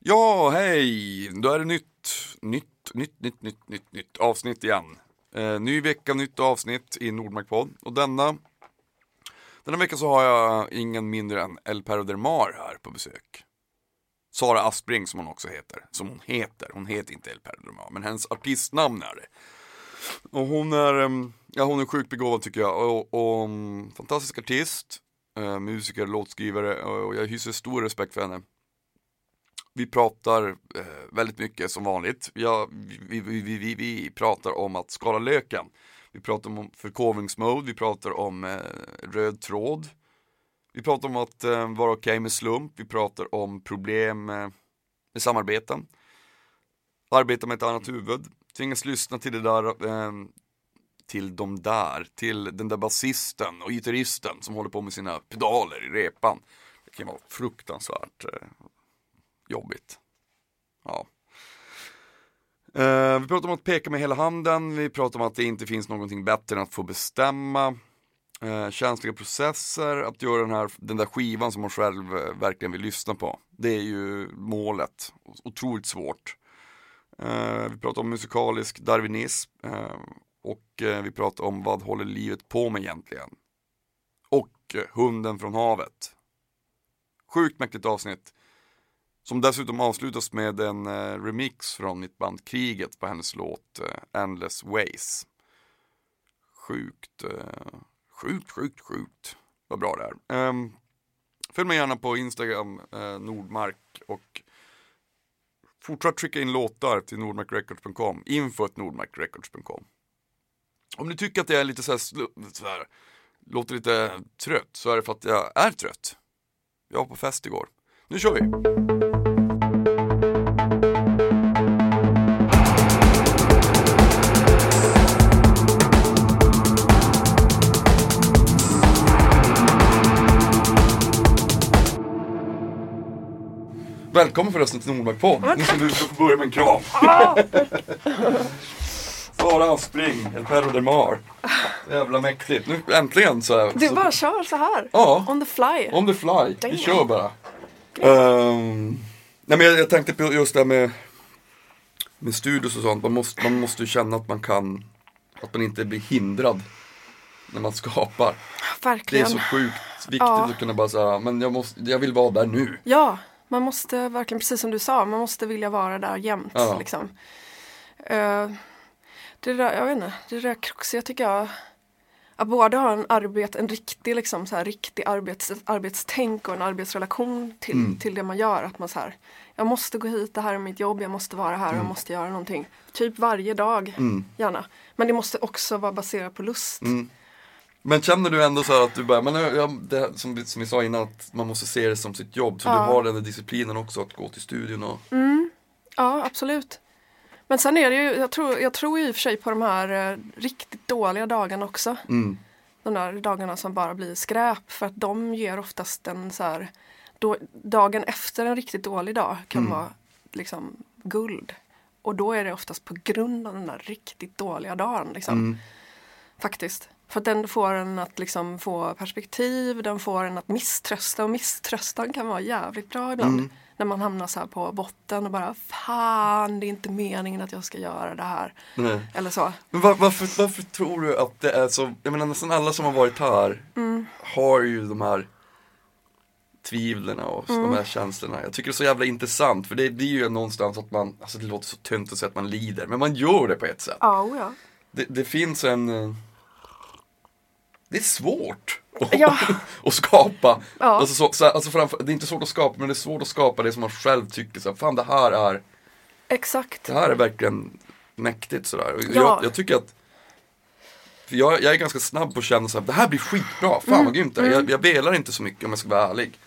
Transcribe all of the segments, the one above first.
Ja, hej! Då är det nytt, nytt, nytt, nytt, nytt, nytt, nytt avsnitt igen. Eh, ny vecka, nytt avsnitt i Nordmarkpodd. Och denna, denna vecka så har jag ingen mindre än El Perro del Mar här på besök. Sara Aspring som hon också heter. Som hon heter. Hon heter inte El Perro del Mar, men hennes artistnamn är det. Och hon är, ja hon är sjukt begåvad tycker jag. Och, och mm, fantastisk artist, eh, musiker, låtskrivare och jag hyser stor respekt för henne. Vi pratar eh, väldigt mycket som vanligt. Ja, vi, vi, vi, vi, vi pratar om att skala löken. Vi pratar om förkovringsmode, vi pratar om eh, röd tråd. Vi pratar om att eh, vara okej med slump, vi pratar om problem eh, med samarbeten. Arbeta med ett annat huvud, tvingas lyssna till det där, eh, till de där, till den där basisten och gitarristen som håller på med sina pedaler i repan. Det kan vara fruktansvärt eh, jobbigt. Ja. Eh, vi pratar om att peka med hela handen, vi pratar om att det inte finns någonting bättre än att få bestämma. Eh, känsliga processer, att göra den, här, den där skivan som man själv eh, verkligen vill lyssna på. Det är ju målet, otroligt svårt. Eh, vi pratar om musikalisk darwinism eh, och eh, vi pratar om vad håller livet på med egentligen. Och hunden från havet. Sjukt mäktigt avsnitt. Som dessutom avslutas med en eh, remix från mitt band Kriget på hennes låt eh, Endless Ways. Sjukt, eh, sjukt, sjukt, sjukt. Vad bra det är. Um, följ mig gärna på Instagram, eh, Nordmark och fortsätt skicka in låtar till nordmarkrecords.com, info.nordmarkrecords.com. Om ni tycker att jag är lite så här, så här, låter lite trött så är det för att jag är trött. Jag var på fest igår. Nu kör vi! Välkommen förresten till Nordmark-podd. Nu ska du få börja med en kram. Sara Aspling, El Perro del Mar. Jävla mäktigt. Nu äntligen så här. Du bara kör så här. Ja. On the fly. On the fly. Vi Damn. kör bara. Ehm, nej men jag, jag tänkte på just det här med, med studios och sånt. Man måste, man måste ju känna att man kan, att man inte blir hindrad när man skapar. Det är Verkligen. så sjukt viktigt Ja. att kunna bara säga, men jag, måste, jag vill vara där nu. Ja, man måste verkligen, precis som du sa, man måste vilja vara där jämt. Ja. Liksom. Eh, det där, jag vet inte, det där kruxet tycker jag att både ha en, arbet, en riktig, liksom, så här, riktig arbets, arbetstänk och en arbetsrelation till, Mm. till det man gör. Att man så här, jag måste gå hit, det här är mitt jobb, jag måste vara här, jag måste göra någonting. Typ varje dag, Mm. gärna. Men det måste också vara baserat på lust. Mm. Men känner du ändå så här att du bara, men jag, det, som, som vi sa innan, att man måste se det som sitt jobb. Så Ja. du har den där disciplinen också att gå till studion och Ja, absolut. Men sen är det ju, jag tror, jag tror i och för sig på de här eh, riktigt dåliga dagarna också. mm, De där dagarna som bara blir skräp för att de ger oftast en så här, då, dagen efter en riktigt dålig dag kan Mm. vara liksom guld. Och då är det oftast på grund av den där riktigt dåliga dagen. Liksom. mm, Faktiskt. För att den får en att liksom få perspektiv, den får en att misströsta och misströstan kan vara jävligt bra ibland. Mm. När man hamnar så här på botten och bara Fan, det är inte meningen att jag ska göra det här. nej. Eller så. Men var, varför, varför tror du att det är så, jag menar nästan alla som har varit här Mm. har ju de här tvivlen och Mm. de här känslorna. Jag tycker det är så jävla intressant för det blir ju någonstans att man, alltså det låter så tunt att säga att man lider, men man gör det på ett sätt. Oh ja. Det, det finns en, eh, det är svårt att, Ja. att skapa. Ja. Alltså, så, så, alltså framför, det är inte svårt att skapa, men det är svårt att skapa det som man själv tycker, så här, fan det här är Exakt. det här är verkligen mäktigt sådär. Ja. Jag, jag tycker att jag, jag är ganska snabb på att känna såhär, det här blir skitbra, fan Mm. vad grymt det är. Jag, jag velar inte så mycket om jag ska vara ärlig.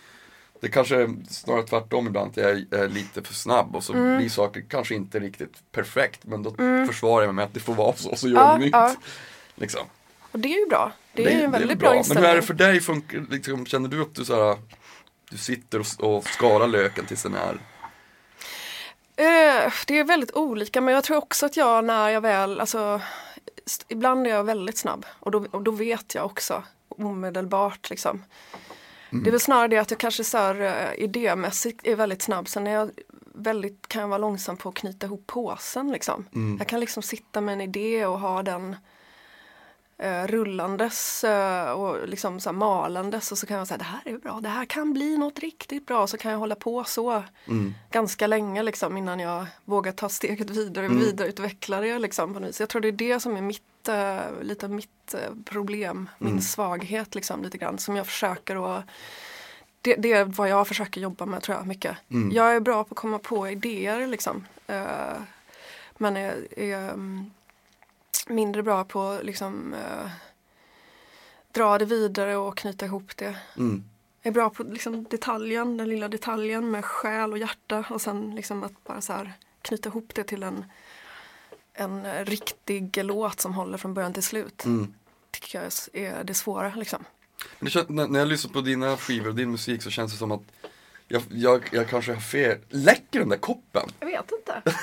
Det kanske är snarare tvärtom ibland, att jag är, lite för snabb och så Mm. blir saker kanske inte riktigt perfekt. Men då försvarar jag mig med att det får vara så, så gör Ja, jag nytt. ja. Liksom. Och det är ju bra. Det är ju en väldigt bra, Men inställning. hur är det för dig? Funkar, liksom, känner du att du såhär, du sitter och, och skalar löken tills den är Eh, det är väldigt olika men jag tror också att jag när jag väl, alltså ibland är jag väldigt snabb och då, och då vet jag också omedelbart liksom. Det är väl snarare det att jag kanske så här, eh, idémässigt är väldigt snabb. Sen är jag väldigt, kan jag vara långsam på att knyta ihop påsen liksom. Mm. Jag kan liksom sitta med en idé och ha den eh, rullandes eh, och liksom så malandes och så kan jag säga det här är bra, det här kan bli något riktigt bra. Så kan jag hålla på så Mm. ganska länge liksom innan jag vågar ta steget vidare och Mm. vidareutveckla det. Liksom, på något vis. Jag tror det är det som är mitt, eh, lite mitt eh, problem, min Mm. svaghet liksom, lite grann som jag försöker att det, det är vad jag försöker jobba med tror jag mycket. Mm. Jag är bra på att komma på idéer liksom. Eh, men är, är mm, mindre bra på att liksom eh, dra det vidare och knyta ihop det. Mm. Jag är bra på liksom, detaljen, den lilla detaljen med själ och hjärta och sen liksom att bara så här knyta ihop det till en, en riktig låt som håller från början till slut. Mm. Tycker jag är det svåra liksom. Men det känns, när, när jag lyssnar på dina skivor och din musik så känns det som att jag, jag, jag kanske har fel. Läcker den där koppen? Jag vet inte.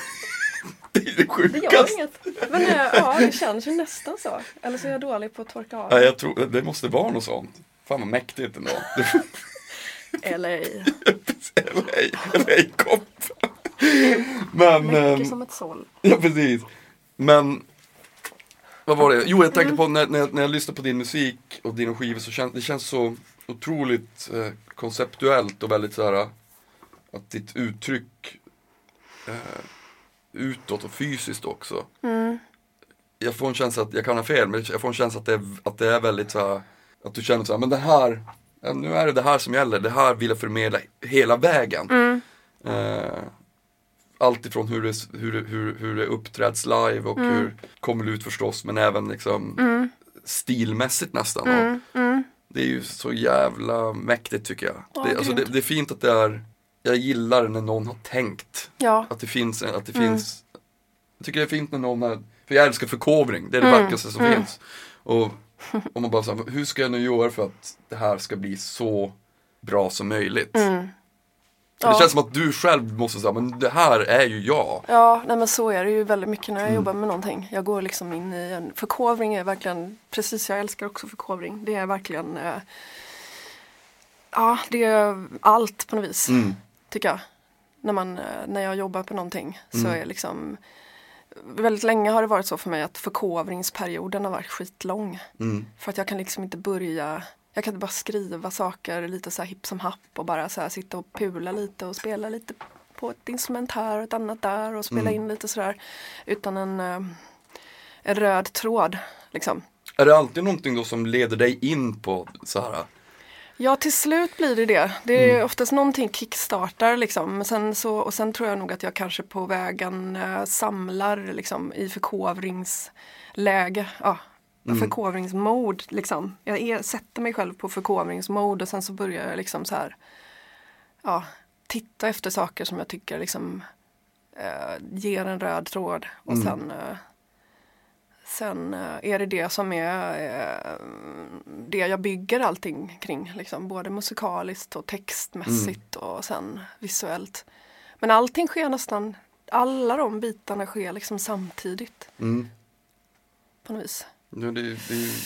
Det är det Det gör sjukaste. inget. Men eh, ja, det känns ju nästan så. Eller så är jag dålig på att torka av. Ja, jag tror, det måste vara något sånt. Fan vad mäktigt ändå. Eller ej. LA-kopp. Men, Mycket ehm, som ett såll. ja precis. Men, vad var det? Jo, jag tänkte på när, när, jag- när jag lyssnar på din musik och dina skivor så känns det känns så otroligt eh, konceptuellt och väldigt så här att ditt uttryck eh, utåt och fysiskt också. Mm. Jag får en känsla att, jag kan ha fel, men jag får en känsla att det är, att det är väldigt så här, att du känner så här, men det här, nu är det det här som gäller, det här vill jag förmedla hela vägen. Mm. Eh, allt ifrån hur det, hur, hur, hur det uppträds live och Mm. hur kommer det ut förstås, men även liksom Mm. stilmässigt nästan. Mm. Mm. Det är ju så jävla mäktigt tycker jag. Ja, det, alltså, det, det är fint att det är, jag gillar när någon har tänkt. Ja. Att det finns, att det Mm. finns Jag tycker det är fint när någon har, för jag älskar förkovring, det är det Mm, vackraste som mm. finns. Och om man bara säger, hur ska jag nu göra för att det här ska bli så bra som möjligt? Mm. Ja. Det känns som att du själv måste säga, men det här är ju jag. Ja, nej men så är det ju väldigt mycket när jag Mm. jobbar med någonting. Jag går liksom in i en förkovring är verkligen, precis jag älskar också förkovring. Det är verkligen, eh, ja det är allt på något vis Mm. Tycker jag. När, man, eh, när jag jobbar på någonting så Mm. är liksom Väldigt länge har det varit så för mig att förkovringsperioden har varit skitlång. Mm. För att jag kan liksom inte börja Jag kan inte bara skriva saker lite så här hipp som happ och bara så sitta och pula lite och spela lite på ett instrument här och ett annat där och spela Mm. in lite sådär. Utan en, eh, en röd tråd liksom. Är det alltid någonting då som leder dig in på så här? Ja till slut blir det det. Det är Mm. oftast någonting kickstartar liksom. Men sen så, och sen tror jag nog att jag kanske på vägen eh, samlar liksom i förkovringsläge. Ja, Mm. förkovringsmode liksom. Jag är, sätter mig själv på förkovringsmode och sen så börjar jag liksom så här. Ja, titta efter saker som jag tycker liksom eh, ger en röd tråd. Och Mm. sen eh, Sen eh, är det det som är eh, det jag bygger allting kring. Liksom, både musikaliskt och textmässigt och sen visuellt. Men allting sker nästan, alla de bitarna sker liksom samtidigt Mm. på något vis. Ja, det, det,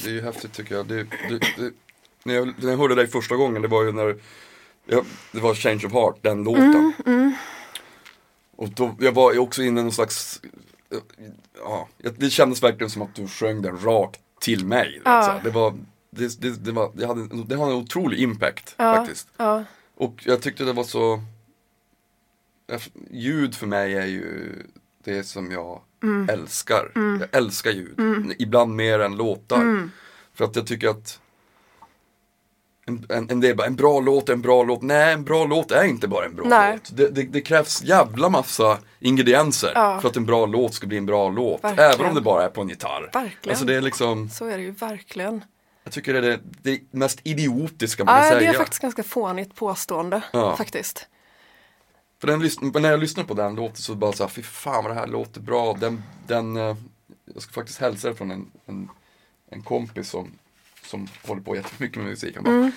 det är ju häftigt tycker jag. Det, det, det, när, jag när jag hörde dig första gången, det var ju när jag, det var Change of Heart, den låten. Mm, Och då, jag var också inne i någon slags, ja, det kändes verkligen som att du sjöng den rakt till mig. Ja. Det var, det, det, det, var, det, hade, det hade en otrolig impact Ja. faktiskt. Ja, Och jag tyckte det var så Ljud för mig är ju det som jag Mm. älskar. Jag älskar ljud. Ibland mer än låtar. Mm. För att jag tycker att en, en, en, det är bara, en bra låt en bra låt. Nej, en bra låt är inte bara en bra Nej. låt. Det, det, det krävs jävla massa ingredienser Ja. för att en bra låt ska bli en bra låt. Verkligen. Även om det bara är på en gitarr. Verkligen. Alltså det är liksom, så är det ju verkligen. jag tycker det är det, det mest idiotiska man Ja, kan det säga. är faktiskt ganska fånigt påstående Ja. faktiskt. För den, när jag lyssnar på den låten så bara så här, fy fan vad det här låter bra. Den, den, eh, jag ska faktiskt hälsa det från en, en, en kompis som, som håller på jättemycket med musik. Han bara, Mm.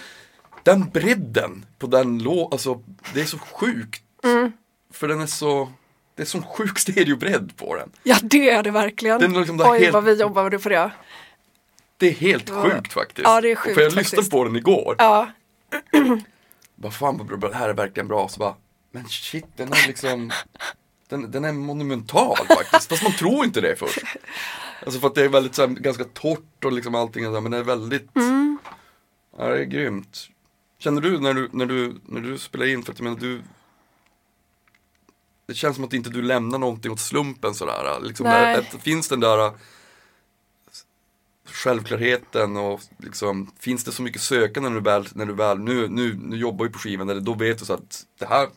Den bredden på den låten, alltså det är så sjukt. Mm. För den är så, det är sån sjuk stereobredd på den. Ja det är det verkligen. Den är liksom Oj helt- vad vi jobbade på det. Det är helt Ja. sjukt faktiskt. Ja, det är sjukt För jag lyssnade faktiskt. på den igår. Ja, Bara fan vad bra, det här är verkligen bra. Så bara, men shit, den är liksom, den, den är monumental faktiskt. Fast man tror inte det först. Alltså för att det är väldigt så här, ganska torrt och liksom allting, så här, men det är väldigt, Mm. ja det är grymt. Känner du när du, när du, när du spelar in, för att jag menar du det känns som att inte du lämnar någonting åt slumpen sådär. Liksom, Nej. att, finns den där äh, självklarheten och liksom, finns det så mycket sökande när du väl, när du väl nu, nu, nu jobbar vi på skivan, eller då vet du så att det här,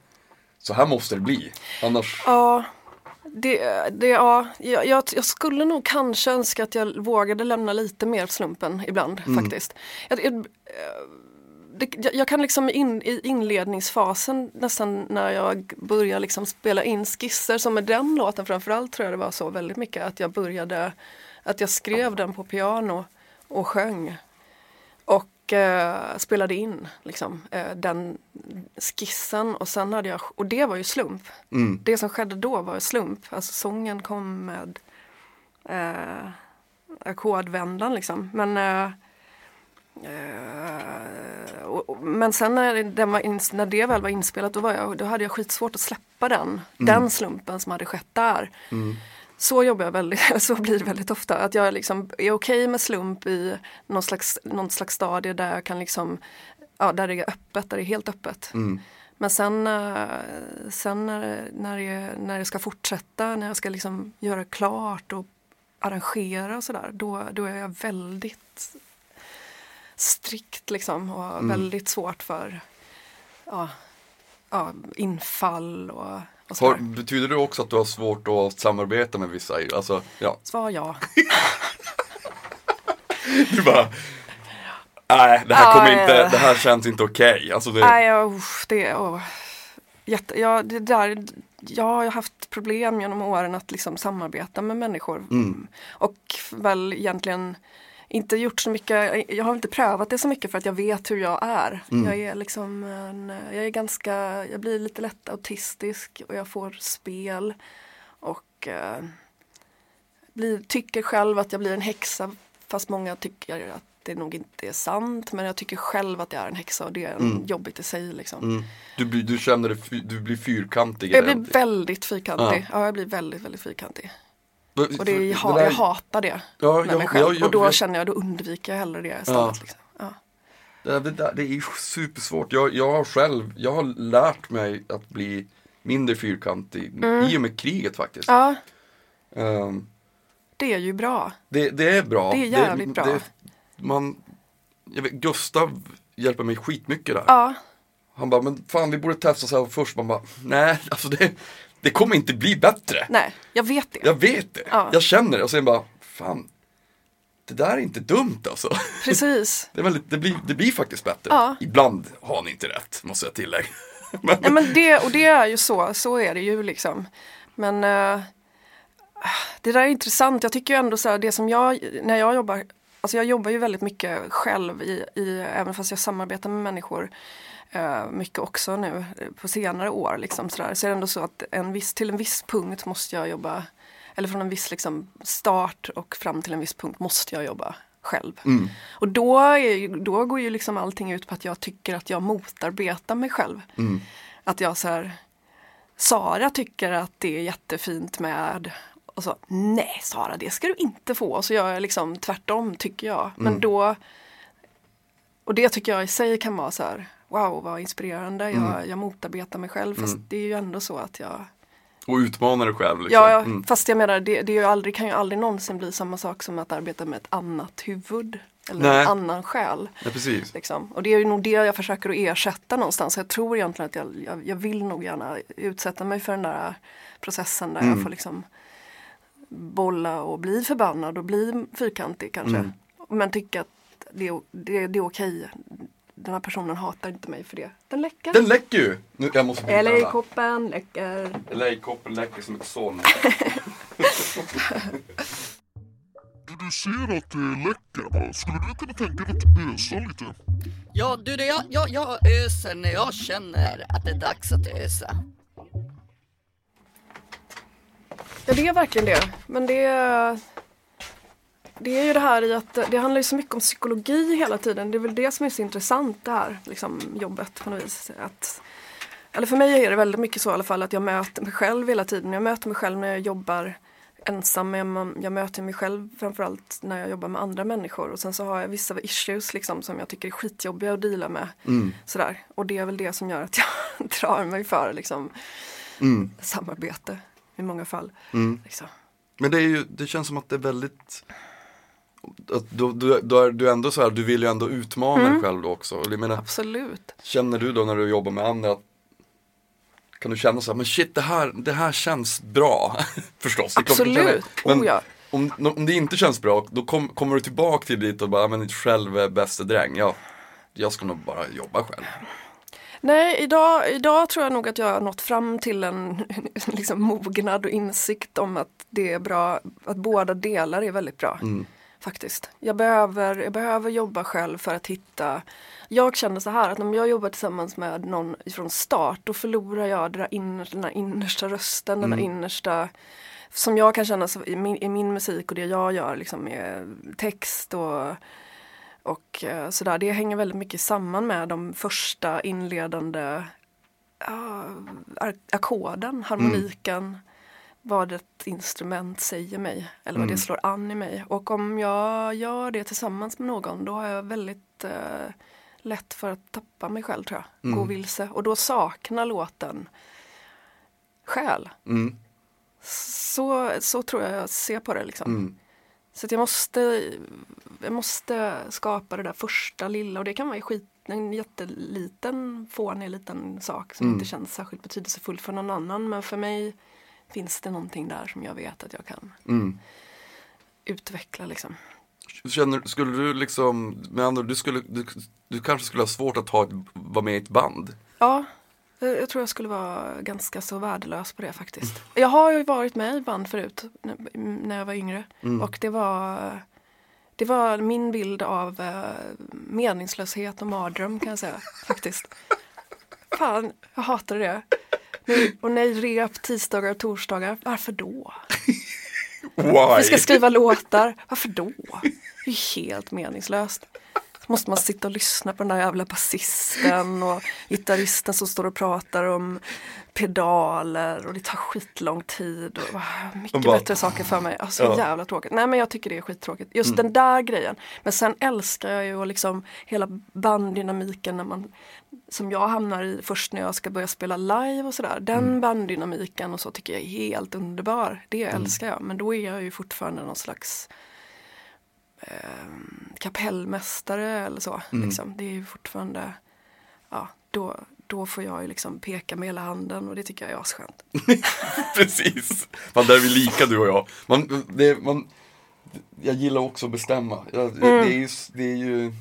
så här måste det bli. Annars, Ja, det, det, ja jag, jag, skulle nog kanske önska att jag vågade lämna lite mer slumpen ibland faktiskt. Jag, jag, det, jag kan liksom in, i inledningsfasen nästan när jag börjar liksom spela in skisser, som med den låten framförallt tror jag det var så väldigt mycket att jag började, att jag skrev den på piano och sjöng. Och eh, spelade in liksom, eh, den skissen och sen hade jag, och det var ju slump. mm, Det som skedde då var slump, alltså sången kom med eh, ackordvändan liksom. Men, eh, eh, och, och, men sen när, den var ins- när det väl var inspelat då, var jag, då hade jag skitsvårt att släppa den, den slumpen som hade skett där. mm, Så jobbar jag väldigt, så blir det väldigt ofta. Att jag liksom är okej med slump i någon slags, någon slags stadie där jag kan liksom, ja där det är öppet, där det är helt öppet. mm, Men sen, eh, sen när, när, det, när det ska fortsätta, när jag ska liksom göra klart och arrangera och sådär, då, då är jag väldigt strikt liksom och Mm. väldigt svårt för ja, ja, infall och har, betyder det också att du har svårt att samarbeta med vissa? Alltså, ja, Svar ja. du bara Nej, det här kommer inte, det här känns inte okej. Alltså det, Nej, jag, usch, det, åh, jätte, ja, det där, jag har haft problem genom åren att liksom samarbeta med människor. Mm. Och väl egentligen inte gjort så mycket, jag har inte prövat det så mycket för att jag vet hur jag är. Mm. Jag är liksom en, jag är ganska, jag blir lite lätt autistisk och jag får spel. Och eh, blir, tycker själv att jag blir en häxa fast många tycker att det nog inte är sant men jag tycker själv att jag är en häxa och det är Mm. jobbigt i sig liksom. mm, du, blir- du känner fy- du blir fyrkantig. Jag blir väldigt fyrkantig. Ja. Ja. jag blir väldigt, väldigt fyrkantig. Och det, jag, där- jag hatar det Ja, med mig själv. jag- jag- och då känner jag, då undviker jag hellre det istället. Ja. Liksom. Ja. Det, det, där- det är supersvårt. Jag, jag har själv, jag har lärt mig att bli mindre fyrkantig i och med kriget faktiskt. ja, Ehm, det är ju bra. det, det är bra. Det är jävligt bra. man, jag vet, Gustav hjälper mig skitmycket där. Ja, Han bara, men fan vi borde testa så här först. Man bara, nej, alltså det, det kommer inte bli bättre. nej, jag vet det. Jag vet det. Ja. Jag känner det. Och sen bara, fan, det där är inte dumt alltså. Precis. Det, väldigt, det, blir, det blir faktiskt bättre. Ja. Ibland har ni inte rätt, måste jag tillägga. Men, Nej, men det, och det är ju så, så är det ju liksom. Men eh, det där är intressant. Jag tycker ju ändå så här, det som jag, när jag jobbar, alltså jag jobbar ju väldigt mycket själv i, i även fast jag samarbetar med människor eh, mycket också nu på senare år liksom sådär. Så är det ändå så att en viss, till en viss punkt måste jag jobba, eller från en viss liksom start och fram till en viss punkt måste jag jobba själv. mm, Och då, är, då går ju liksom allting ut på att jag tycker att jag motarbetar mig själv. mm, Att jag så här, Sara tycker att det är jättefint med och så, nej Sara det ska du inte få. Och så gör jag liksom tvärtom tycker jag. Men Mm. då, och det tycker jag i sig kan vara så här, wow vad inspirerande. Jag, Mm. jag motarbetar mig själv fast Mm. det är ju ändå så att jag, och utmana dig själv. Liksom. ja, Mm. fast jag menar det, det är ju aldrig, kan ju aldrig någonsin bli samma sak som att arbeta med ett annat huvud. Eller Nej. en annan själ. Ja, precis. Liksom. Och det är ju nog det jag försöker att ersätta någonstans. Jag tror egentligen att jag, jag, jag vill nog gärna utsätta mig för den där processen där Mm. jag får liksom bolla och bli förbannad och bli fyrkantig kanske. Mm. Men tycka att det det, det är okej. Den här personen hatar inte mig för det. Den läcker. Den läcker ju! Nu, jag måste den där. LA-koppen läcker. LA-koppen läcker som ett såll. Du, ser att det läcker? Skulle du kunna tänka dig att ösa lite? Ja, du, det, jag, jag, jag öser när jag känner att det är dags att ösa. Ja det är verkligen det. Men det är, det är ju det här i att det handlar ju så mycket om psykologi hela tiden. Det är väl det som är så intressant det här liksom, jobbet på något vis. Att, eller för mig är det väldigt mycket så i alla fall att jag möter mig själv hela tiden. Jag möter mig själv när jag jobbar ensam, jag, jag möter mig själv framförallt när jag jobbar med andra människor. Och sen så har jag vissa issues liksom som jag tycker är skitjobbiga att deala med. Sådär. Och det är väl det som gör att jag drar mig för liksom, samarbete i många fall. Liksom. Men det, är ju, det känns som att det är väldigt du, du, du, är, du ändå så här, du vill ju ändå utmana Mm. dig själv då också. Jag menar, Absolut. känner du då när du jobbar med andra att kan du känna så här, men shit det här, det här känns bra. Förstås. Absolut. Men Oh, ja. om, om det inte känns bra, då kom, kommer du tillbaka till dit och bara, men själv är bäste dräng. Ja, jag ska nog bara jobba själv. Nej, idag, idag tror jag nog att jag har nått fram till en liksom, mognad och insikt om att det är bra, att båda delar är väldigt bra. Faktiskt. Jag behöver, jag behöver jobba själv för att hitta Jag känner så här att om jag jobbar tillsammans med någon från start då förlorar jag där inner, den där innersta rösten, den där innersta som jag kan känna så, i, min, i min musik och det jag gör liksom med text och och eh, sådär, det hänger väldigt mycket samman med de första inledande ar- ackorden, harmoniken, vad ett instrument säger mig eller vad det slår an i mig. Och om jag gör det tillsammans med någon då har jag väldigt eh, lätt för att tappa mig själv tror jag, gå vilse. Och då saknar låten själ. Mm. Så, så tror jag jag ser på det liksom. Mm. Så jag måste, jag måste skapa det där första lilla och det kan vara skit, en jätteliten fånig liten sak som Mm. inte känns särskilt betydelsefull för någon annan men för mig finns det någonting där som jag vet att jag kan Mm. utveckla liksom. Känner, skulle du liksom, med andra du, skulle, du, du kanske skulle ha svårt att ha vara med i ett band? Ja, jag tror jag skulle vara ganska så värdelös på det faktiskt. Jag har ju varit med i band förut när jag var yngre och det var det var min bild av eh, meningslöshet och mardröm kan jag säga faktiskt. Fan, jag hatade det. Och nej, rep tisdagar och torsdagar. Varför då? Why? Vi ska skriva låtar. Varför då? Det är helt meningslöst. Måste man sitta och lyssna på den där jävla basisten och gitarristen som står och pratar om pedaler och det tar skitlång tid. Och, ah, mycket bara- bättre saker för mig. Alltså, Ja. jävla tråkigt. Nej men jag tycker det är skittråkigt. Just den där grejen. Men sen älskar jag ju liksom hela banddynamiken när man som jag hamnar i först när jag ska börja spela live och sådär. Den banddynamiken och så tycker jag är helt underbar. Det älskar jag. Men då är jag ju fortfarande någon slags kapellmästare eller så. Liksom. Det är fortfarande, ja, då, då får jag ju liksom peka med hela handen och det tycker jag är asskönt. Precis. Man, där är vi lika du och jag. Man, det, man, jag gillar också att bestämma. Jag, det, är ju, det är ju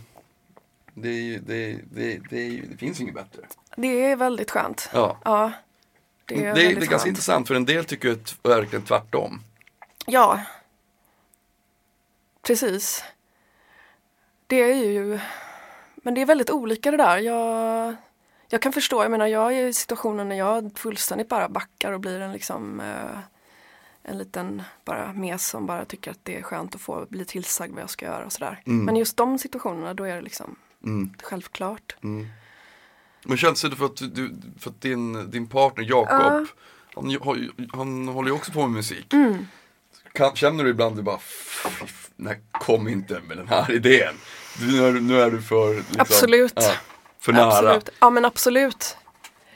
det, är ju, det, det, det, är ju, det finns inget bättre. Det är väldigt skönt. Ja. Ja, det Det är, är, det är, ganska intressant för en del tycker jag verkligen tvärtom. Ja, precis. Det är ju, men det är väldigt olika det där. Jag, jag kan förstå, jag menar jag är i situationen när jag fullständigt bara backar och blir en liksom eh, en liten bara mes som bara tycker att det är skönt att få bli tillsagd vad jag ska göra och sådär. Men just de situationerna då är det liksom Mm. självklart. Men känns det för att, du, för att din, din partner Jakob, han, har ju- han håller ju också på med musik. Mm. Kan, känner du ibland du bara, "Fy, nej kom inte med den här idén. Nu, är, du- nu är du för, liksom, Absolut. Ja, för nära. Absolut. Ja men absolut.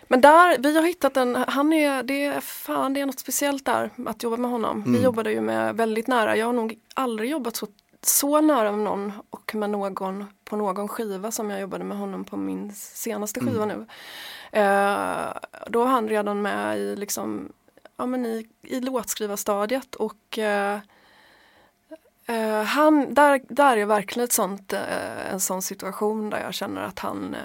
Men där, vi har hittat en, han är, det är, fan det är något speciellt där att jobba med honom. Vi jobbade ju med väldigt nära, jag har nog aldrig jobbat så, så nära med någon och med någon på någon skiva som jag jobbade med honom på min senaste skiva nu. Eh, då var han redan med i liksom, ja men i, i låtskrivarstadiet och eh, Eh, han, där, där är verkligen ett sånt, eh, en sån situation där jag känner att han, eh,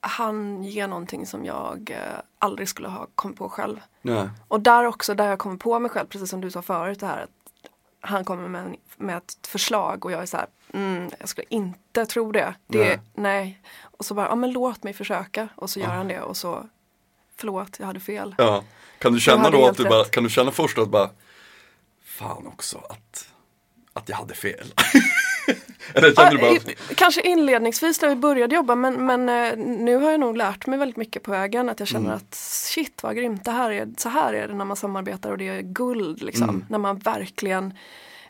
han ger någonting som jag aldrig skulle ha kommit på själv. Nej. Och där också, där jag kommer på mig själv, precis som du sa förut det här att han kommer med, en- med ett förslag och jag är så här, mm, jag skulle inte tro det. det Nej. nej. Och så bara, ja men låt mig försöka. Och så gör han det och så, förlåt, jag hade fel. Ja. Kan du känna då att du bara, kan du känna först att bara, fan också att, att jag hade fel. Eller kände du bara, kanske inledningsvis när vi började jobba men, men eh, nu har jag nog lärt mig väldigt mycket på vägen. Att jag känner Mm. att shit vad grymt, det här är, så här är det när man samarbetar och det är guld. Liksom. Mm. När man verkligen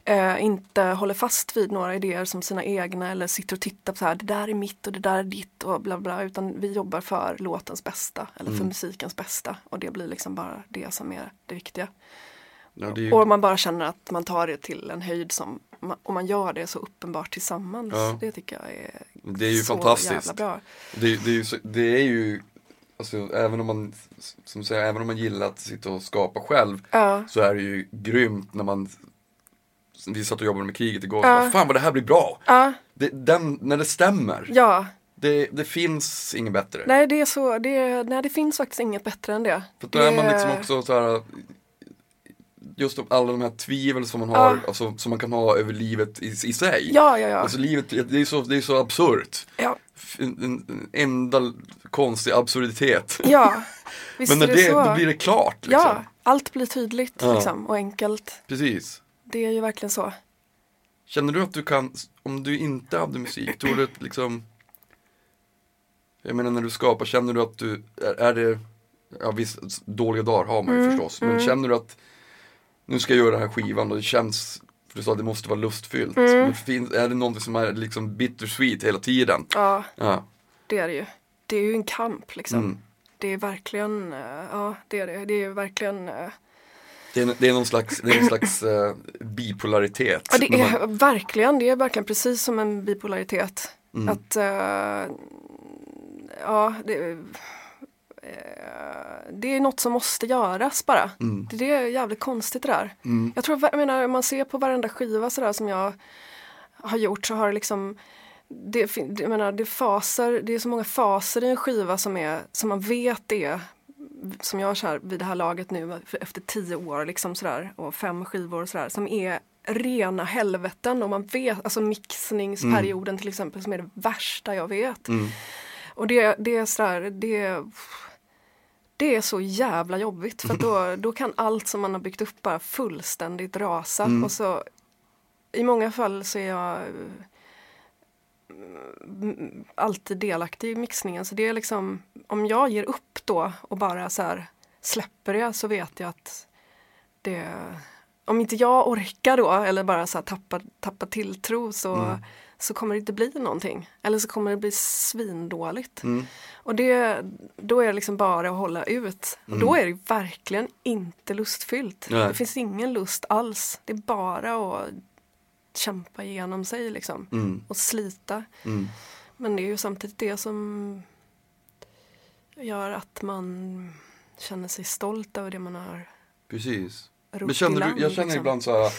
eh, inte håller fast vid några idéer som sina egna eller sitter och tittar på så här, det där är mitt och det där är ditt och bla bla. Utan vi jobbar för låtens bästa eller Mm. för musikens bästa. Och det blir liksom bara det som är det viktiga. Ja, det är ju, Och man bara känner att man tar det till en höjd som, och man gör det så uppenbart tillsammans. Ja. Det tycker jag är, det är ju så fantastiskt. jävla bra. Det, det är ju, det är ju alltså, även om man, som säger, även om man gillar att sitta och skapa själv Ja, så är det ju grymt när man vi satt och jobbade med kriget igår, Ja. bara, fan vad det här blir bra! Det, den, när det stämmer, ja. det, det finns inget bättre. Nej, det är så, det, nej, det finns faktiskt inget bättre än det. För då är man Det- liksom också så här Just alla de här tvivel som man har, Ja. alltså, som man kan ha över livet i, i sig. Ja, ja, ja. Alltså livet, det är så, det är så absurt. ja, En, en, en enda konstig absurditet. ja. Visst Men när är det, det så. då blir det klart. Liksom. Ja, allt blir tydligt Ja. liksom, och enkelt. Precis. Det är ju verkligen så. Känner du att du kan, om du inte hade musik, tror du att liksom Jag menar när du skapar, känner du att du, är, är det Ja visst, dåliga dagar har man ju Mm, förstås, men känner du att Nu ska jag göra den här skivan och det känns För du sa att det måste vara lustfyllt, Mm. men fin, är det någonting som är liksom bittersweet hela tiden? Ja, Ja, det är det ju. Det är ju en kamp liksom. Mm. Det är verkligen, eh, ja det är det. Det är verkligen eh, det är, det är någon slags, det är någon slags eh, bipolaritet. Ja, det är man- verkligen, det är verkligen precis som en bipolaritet. Mm. Att, eh, ja, det, eh, det är något som måste göras bara. Mm. Det, är jävligt konstigt det där. Mm. Jag tror, jag menar, om man ser på varenda skiva sådär som jag har gjort så har det liksom det, jag menar, det, är faser, det är så många faser i en skiva som, är, som man vet är som jag kör vid det här laget nu efter tio år liksom sådär, och fem skivor och sådär som är rena helveten och man vet, alltså mixningsperioden till exempel som är det värsta jag vet. Mm. Och det, det är sådär, det, det är så jävla jobbigt för då, då kan allt som man har byggt upp bara fullständigt rasa. Mm. Och så i många fall så är jag mm, alltid delaktig i mixningen. Så det är liksom, om jag ger upp då och bara så här släpper det så vet jag att det om inte jag orkar då eller bara så här tappa, tappa tilltro så, så kommer det inte bli någonting. Eller så kommer det bli svindåligt. Mm. Och det, då är det liksom bara att hålla ut. Och då är det verkligen inte lustfyllt. Nej. Det finns ingen lust alls. Det är bara att kämpa igenom sig liksom. Mm. Och slita. Mm. Men det är ju samtidigt det som gör att man känner sig stolt över det man har Precis. Men känner du, jag känner liksom. ibland så här,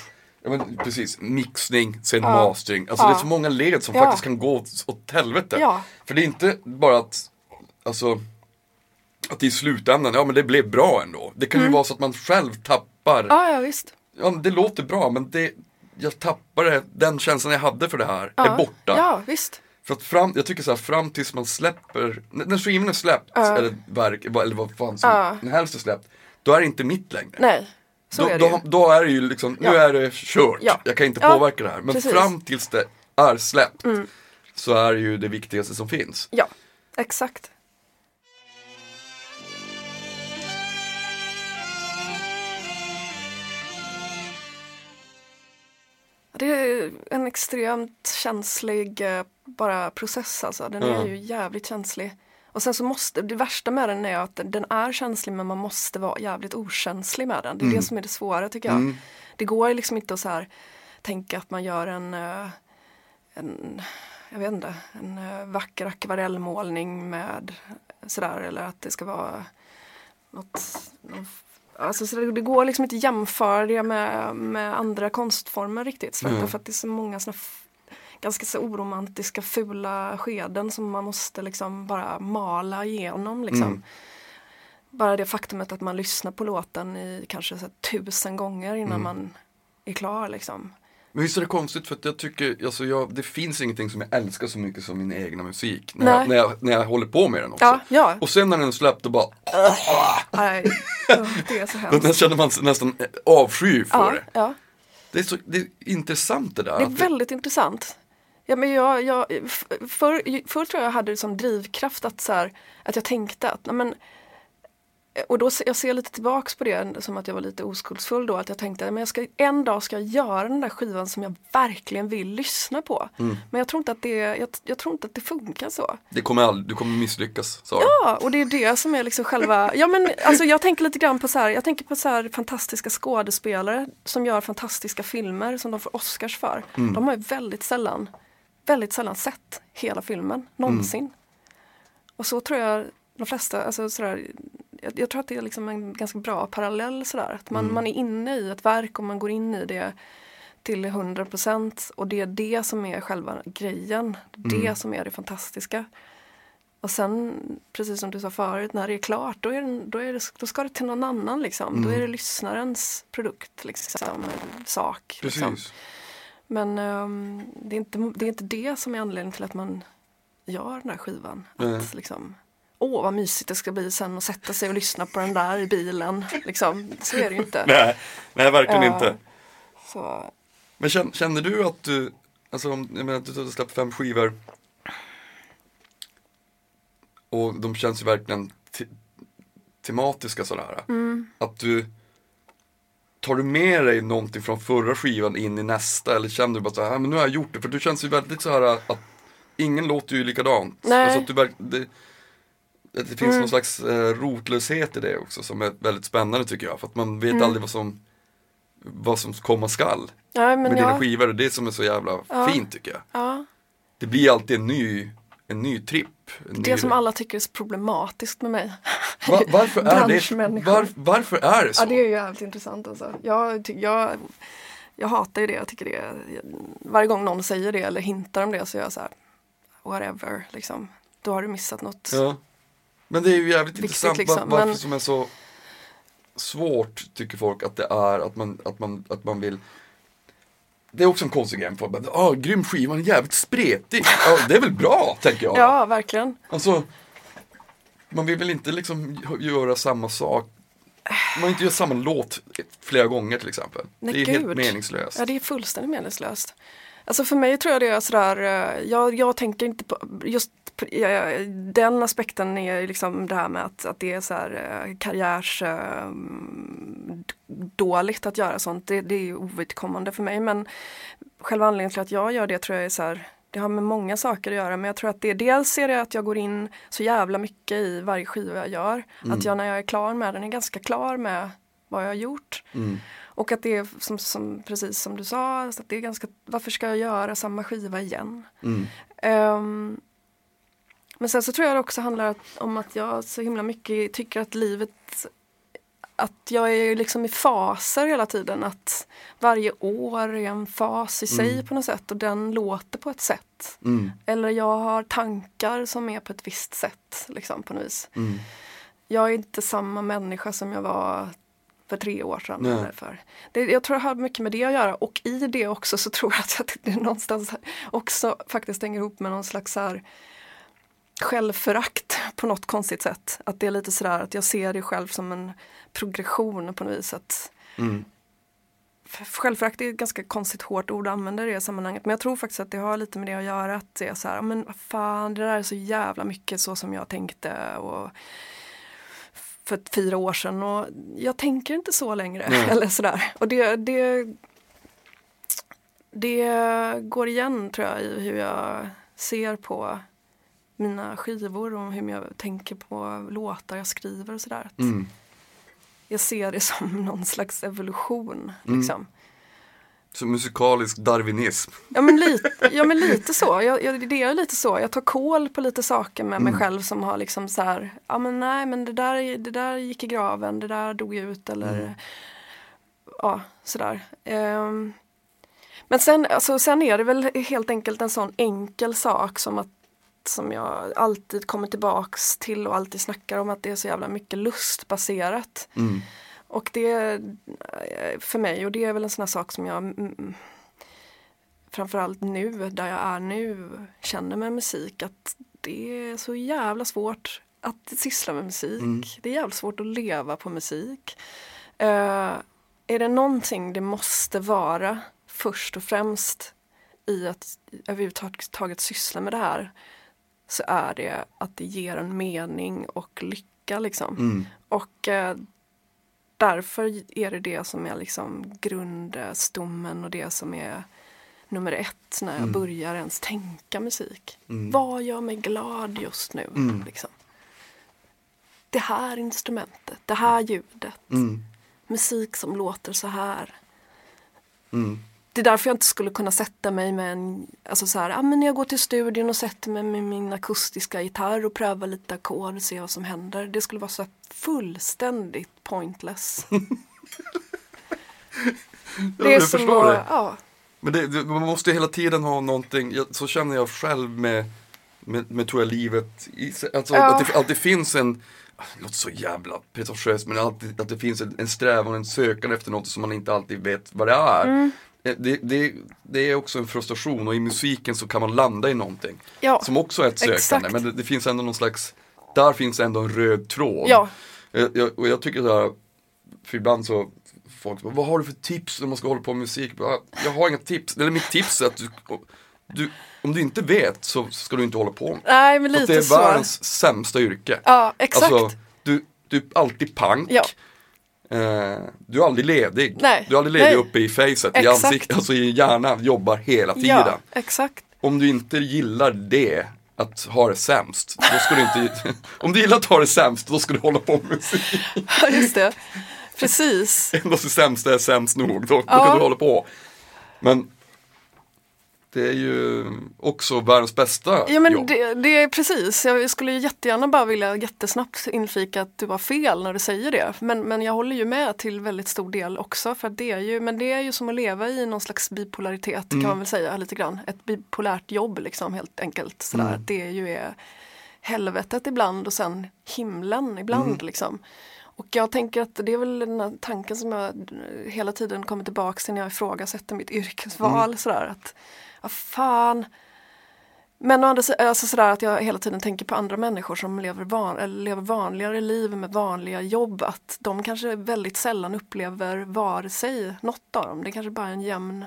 ja men precis, mixning, sen Ja. mastering. Alltså det är Ja. så många led som Ja. faktiskt kan gå åt, åt helvete. Ja. För det är inte bara att, alltså, att i slutändan, ja men det blev bra ändå. Det kan ju vara så att man själv tappar, ja, Mm. Ja, ja visst. men det låter bra men det, jag tappar det, den känslan jag hade för det här Ja. är borta. Ja, visst. För att fram, jag tycker så här, fram tills man släpper, när skivan är släppt, eller verk, eller vad fan som Ja. den helst är släppt, då är det inte mitt längre. Nej, så då, är det då, ju. då är det ju liksom, nu Ja. är det kört, Ja. jag kan inte Ja, påverka det här. Men precis. Mm. fram tills det är släppt, så är det ju det viktigaste som finns. Ja, exakt. Det är en extremt känslig eh, bara process alltså. Den är ju jävligt känslig. Och sen så måste, det värsta med den är att den- är känslig men man måste vara jävligt okänslig med den. Det är det som är det svåra tycker jag. Det går liksom inte att så här tänka att man gör en, eh, en jag vet inte, en eh, vacker akvarellmålning med sådär eller att det ska vara något, någon, alltså så det, det går liksom inte att jämföra det med, med andra konstformer riktigt. Mm. för att det är så många såna f- ganska så oromantiska fula skeden som man måste liksom bara mala igenom liksom. Mm. Bara det faktumet att man lyssnar på låten i kanske så tusen gånger innan Mm. man är klar liksom. Men visst är det konstigt för att jag tycker, alltså jag, det finns ingenting som jag älskar så mycket som min egna musik. När, jag, när, jag, när jag håller på med den också. Ja, ja. Och sen när den är släppt då bara, Nej, det är så då hemskt. känner man nästan avsky för Ja, det. ja. Det är så det är intressant det där. Det är väldigt intressant. Ja, men jag, jag, förr, förr tror jag jag hade det som drivkraft att, så här, att jag tänkte att men, och då jag ser lite tillbaks på det som att jag var lite oskuldsfull då. Att jag tänkte att jag ska, en dag ska jag göra den där skivan som jag verkligen vill lyssna på. Mm. Men jag tror, inte att det, jag, jag tror inte att det funkar så. Det kommer aldrig, du kommer misslyckas, du. Ja, och det är det som är liksom själva, ja men alltså jag tänker lite grann på så här, jag tänker på så här fantastiska skådespelare som gör fantastiska filmer som de får Oscars för. Mm. De har ju väldigt sällan, väldigt sällan sett hela filmen, någonsin. Mm. Och så tror jag de flesta, alltså sådär, jag, jag tror att det är liksom en ganska bra parallell sådär, att man, Mm. man är inne i ett verk och man går in i det till 100% och det är det som är själva grejen. Det Mm. som är det fantastiska. Och sen, precis som du sa förut, när det är klart då, är det, då, är det, då ska det till någon annan liksom. Då är det lyssnarens produkt, liksom, sak. Liksom. Men ehm, det, är inte, det är inte det som är anledningen till att man gör den där skivan. Att liksom, åh vad mysigt det ska bli sen att sätta sig och lyssna på den där i bilen. Liksom. Så är det ju inte. Nej, nej verkligen Ja. inte. Så, Men känner, känner du att du, alltså om, jag menar att du har släppt fem skivor och de känns ju verkligen te tematiska sådär. mm. Att du, tar du med dig någonting från förra skivan in i nästa eller känner du bara så här, "Ah, men nu har jag gjort det, för du känns ju väldigt så här att ingen låter ju likadant. Nej. Alltså att du verk, det, det finns Mm. någon slags eh, rotlöshet i det också som är väldigt spännande tycker jag. För att man vet Mm. aldrig vad som, vad som komma skall ja, med dina ja, skivor. och Det är som är så jävla Ja. fint tycker jag. ja. Det blir alltid en ny, en ny tripp. En Det ny... som alla tycker är så problematiskt med mig. Va, varför, är det, var, varför är det så? Ja, det är ju jävligt intressant alltså. Jag, jag, jag hatar ju det. Jag tycker det varje gång någon säger det eller hintar om det så är jag så här, whatever, liksom. Då har du missat något. Ja. Men det är ju jävligt Viktigt, intressant liksom, var, varför men- som är så svårt tycker folk att det är att man, att man, att man vill det är också en konstig grej. Ah, grym skiva, jävligt spretig. Ja, det är väl bra, tänker jag. Ja, verkligen. Alltså, man vill väl inte liksom göra samma sak. Man vill inte göra samma låt flera gånger till exempel. Nej, det är gud. helt meningslöst. Ja, det är fullständigt meningslöst. Alltså för mig tror jag det är sådär, eh, jag, jag tänker inte på just den aspekten är liksom det här med att, att det är så här eh, karriärs dåligt att göra sånt. Det, det är ovidkommande för mig men själva anledningen till att jag gör det tror jag är så här det har med många saker att göra men jag tror att det dels är det att jag går in så jävla mycket i varje skiva jag gör. Att jag när jag är klar med den är ganska klar med vad jag har gjort. Mm. Och att det är som, som, precis som du sa, att det är ganska, varför ska jag göra samma skiva igen? Mm. Ehm, men sen så tror jag det också handlar om att jag så himla mycket tycker att livet att jag är liksom i faser hela tiden. Att varje år är en fas i sig på något sätt och den låter på ett sätt. Mm. Eller jag har tankar som är på ett visst sätt. Liksom, på något vis. Mm. Jag är inte samma människa som jag var för tre år sedan. Nej. Eller för. Det, jag tror det har mycket med det att göra och i det också så tror jag att det någonstans också faktiskt hänger ihop med någon slags så här självförakt på något konstigt sätt. Att det är lite sådär att jag ser det själv som en progression på något vis. Att Mm. Självförakt är ett ganska konstigt hårt ord att använda i det sammanhanget. Men jag tror faktiskt att det har lite med det att göra. Att det är så här, men vad fan det där är så jävla mycket så som jag tänkte. Och för fyra år sedan och jag tänker inte så längre. Nej. Eller sådär. Och det, det, det går igen tror jag i hur jag ser på mina skivor och hur jag tänker på låtar jag skriver och sådär. Mm. Jag ser det som någon slags evolution. Mm. Liksom. Så musikalisk darwinism. Ja men lite, ja, men lite så. Jag, jag, det är lite så. Jag tar koll på lite saker med mig Mm. själv som har liksom så här, ja men nej men det där, det där gick i graven, det där dog ut eller Mm. ja sådär. Ehm, men sen, alltså, sen är det väl helt enkelt en sån enkel sak som att som jag alltid kommer tillbaks till och alltid snackar om att det är så jävla mycket lustbaserat. Mm. Och det för mig, och det är väl en sån här sak som jag mm, framförallt nu, där jag är nu, känner med musik att det är så jävla svårt att syssla med musik. Mm. Det är jävla svårt att leva på musik. Eh, är det någonting det måste vara först och främst i att överhuvudtaget syssla med det här så är det att det ger en mening och lycka liksom. Mm. Och eh, därför är det det som är liksom grundstommen och det som är nummer ett när jag Mm. börjar ens tänka musik. Mm. Vad gör mig glad just nu? Mm. Liksom. Det här instrumentet, det här ljudet, Mm. musik som låter så här. Det är därför jag inte skulle kunna sätta mig med en, alltså så här, ah, men jag går till studion och sätter mig med min akustiska gitarr och prövar lite ackord och ser vad som händer. Det skulle vara så fullständigt pointless. Ja, jag som förstår att- det. Ja, Men det, det, man måste hela tiden ha någonting, jag, så känner jag själv med, med, med tror jag livet. I, alltså Ja. att det alltid finns en, det låter så jävla pretentiöst men alltid, att det finns en, en strävan, en sökan efter något som man inte alltid vet vad det är. Mm. Eh, Det, det, det är också en frustration och i musiken så kan man landa i någonting. ja, Som också är ett sökande Exakt. men det, det finns ändå någon slags, där finns ändå en röd tråd. ja, Jag, jag, och jag tycker så här, för ibland så Folk bara, vad har du för tips när man ska hålla på med musik? Jag, har inga tips, eller mitt tips är att du, du Om du inte vet så ska du inte hålla på med nej men lite Det är så. världens sämsta yrke Ja, exakt. Alltså, du, du är alltid pank Ja. Eh, Du är aldrig ledig Nej. Du är aldrig ledig Nej. uppe i facet, i ansiktet, alltså i hjärnan, jobbar hela tiden ja, exakt. Om du inte gillar det att ha det sämst, då ska du inte, om du gillar att ha det sämst, då ska du hålla på med musik. Ja, just det. Precis. Endast det sämsta är sämst nog, då, då Ja. kan du hålla på. Men det är ju också världens bästa Ja men jobb. det, det är precis, jag skulle ju jättegärna bara vilja jättesnabbt inflika att du har fel när du säger det. Men, men jag håller ju med till väldigt stor del också för det är ju, men det är ju som att leva i någon slags bipolaritet Mm. kan man väl säga lite grann. Ett bipolärt jobb liksom helt enkelt. Sådär. Mm. Det är ju är helvetet ibland och sen himlen ibland Mm. liksom. Och jag tänker att det är väl den här tanken som jag hela tiden kommer tillbaka till när jag ifrågasätter mitt yrkesval. Mm. Sådär, att, vad fan. Men å andra sidan, alltså sådär att jag hela tiden tänker på andra människor som lever, van, eller lever vanligare liv med vanliga jobb. Att de kanske väldigt sällan upplever vare sig något av dem. Det är kanske bara en jämn,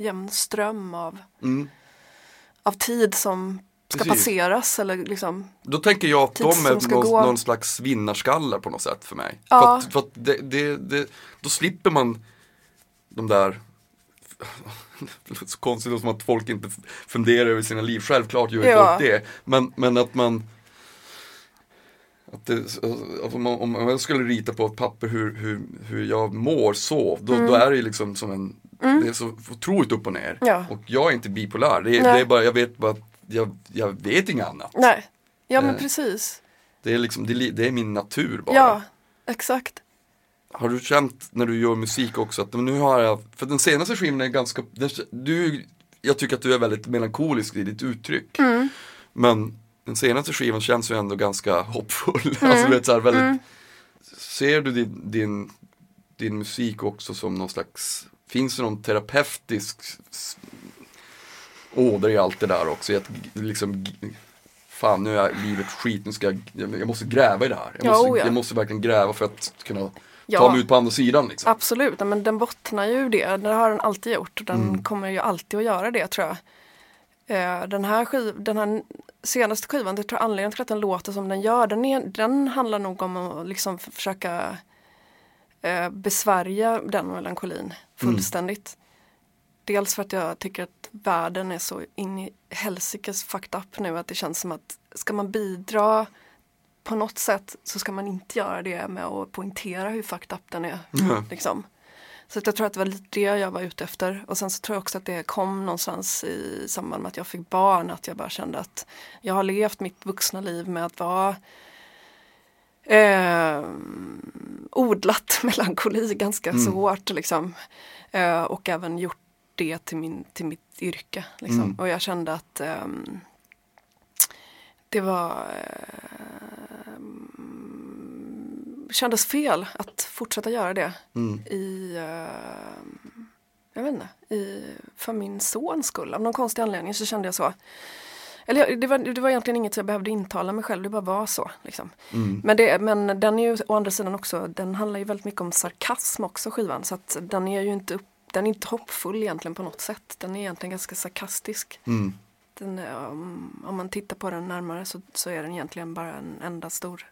jämn ström av, Mm. av tid som ska Precis. passeras. Eller liksom, Då tänker jag att de är någon, gå. någon slags vinnarskallar på något sätt för mig. Ja. För att, för att det, det, det, då slipper man de där det låter så konstigt som att folk inte funderar över sina liv. Självklart gör Ja. folk det. Men, men att man att det, alltså, om, om jag skulle rita på ett papper hur, hur, hur jag mår, sov, då, Mm. då är det liksom som en Det är så otroligt upp och ner. Ja. Och jag är inte bipolär. Det det är bara, jag vet bara att jag, jag vet inget annat. nej, ja men Eh. precis. Det är liksom, det, det är min natur bara. Ja, exakt. Har du känt när du gör musik också att nu har jag, för den senaste skivan är ganska, du, jag tycker att du är väldigt melankolisk i ditt uttryck. Mm. Men den senaste skivan känns ju ändå ganska hoppfull. Mm. Alltså, vet, så här, väldigt, Ser du din, din, din musik också som någon slags, finns det någon terapeutisk åder i allt det där också? I att liksom, fan nu är livet skit, nu ska jag, jag måste gräva i det här. Jag Ja, måste, oh ja. jag måste verkligen gräva för att kunna ta Ja. mig ut på andra sidan liksom. Absolut, men den bottnar ju det. Det har den alltid gjort och den Mm. kommer ju alltid att göra det tror jag. Eh, Den här, skiv, den här senaste skivan, det tror jag anledningen till att den låter som den gör, den, är, den handlar nog om att liksom försöka eh, besvärja den melankolin fullständigt. Dels för att jag tycker att världen är så in i helsikes fucked up nu att det känns som att ska man bidra på något sätt så ska man inte göra det med att poängtera hur fucked up den är. Mm. Liksom. Så att jag tror att det var lite det jag var ute efter. Och sen så tror jag också att det kom någonstans i samband med att jag fick barn. Att jag bara kände att jag har levt mitt vuxna liv med att vara eh, odlat melankoli ganska så hårt. Liksom. Eh, och även gjort det till, min, till mitt yrke. Liksom. Mm. Och jag kände att ehm, det var ehm, kändes fel att fortsätta göra det Mm. i, eh, jag vet inte, i, för min sons skull. Av någon konstig anledning så kände jag så. Eller det var, det var egentligen inget jag behövde intala mig själv, det bara var så. Liksom. Mm. Men, det, men den är ju å andra sidan också, den handlar ju väldigt mycket om sarkasm också skivan. Så att den är ju inte upp, den är inte hoppfull egentligen på något sätt. Den är egentligen ganska sarkastisk. Mm. Den, är, om, man tittar på den närmare så, så är den egentligen bara en enda stor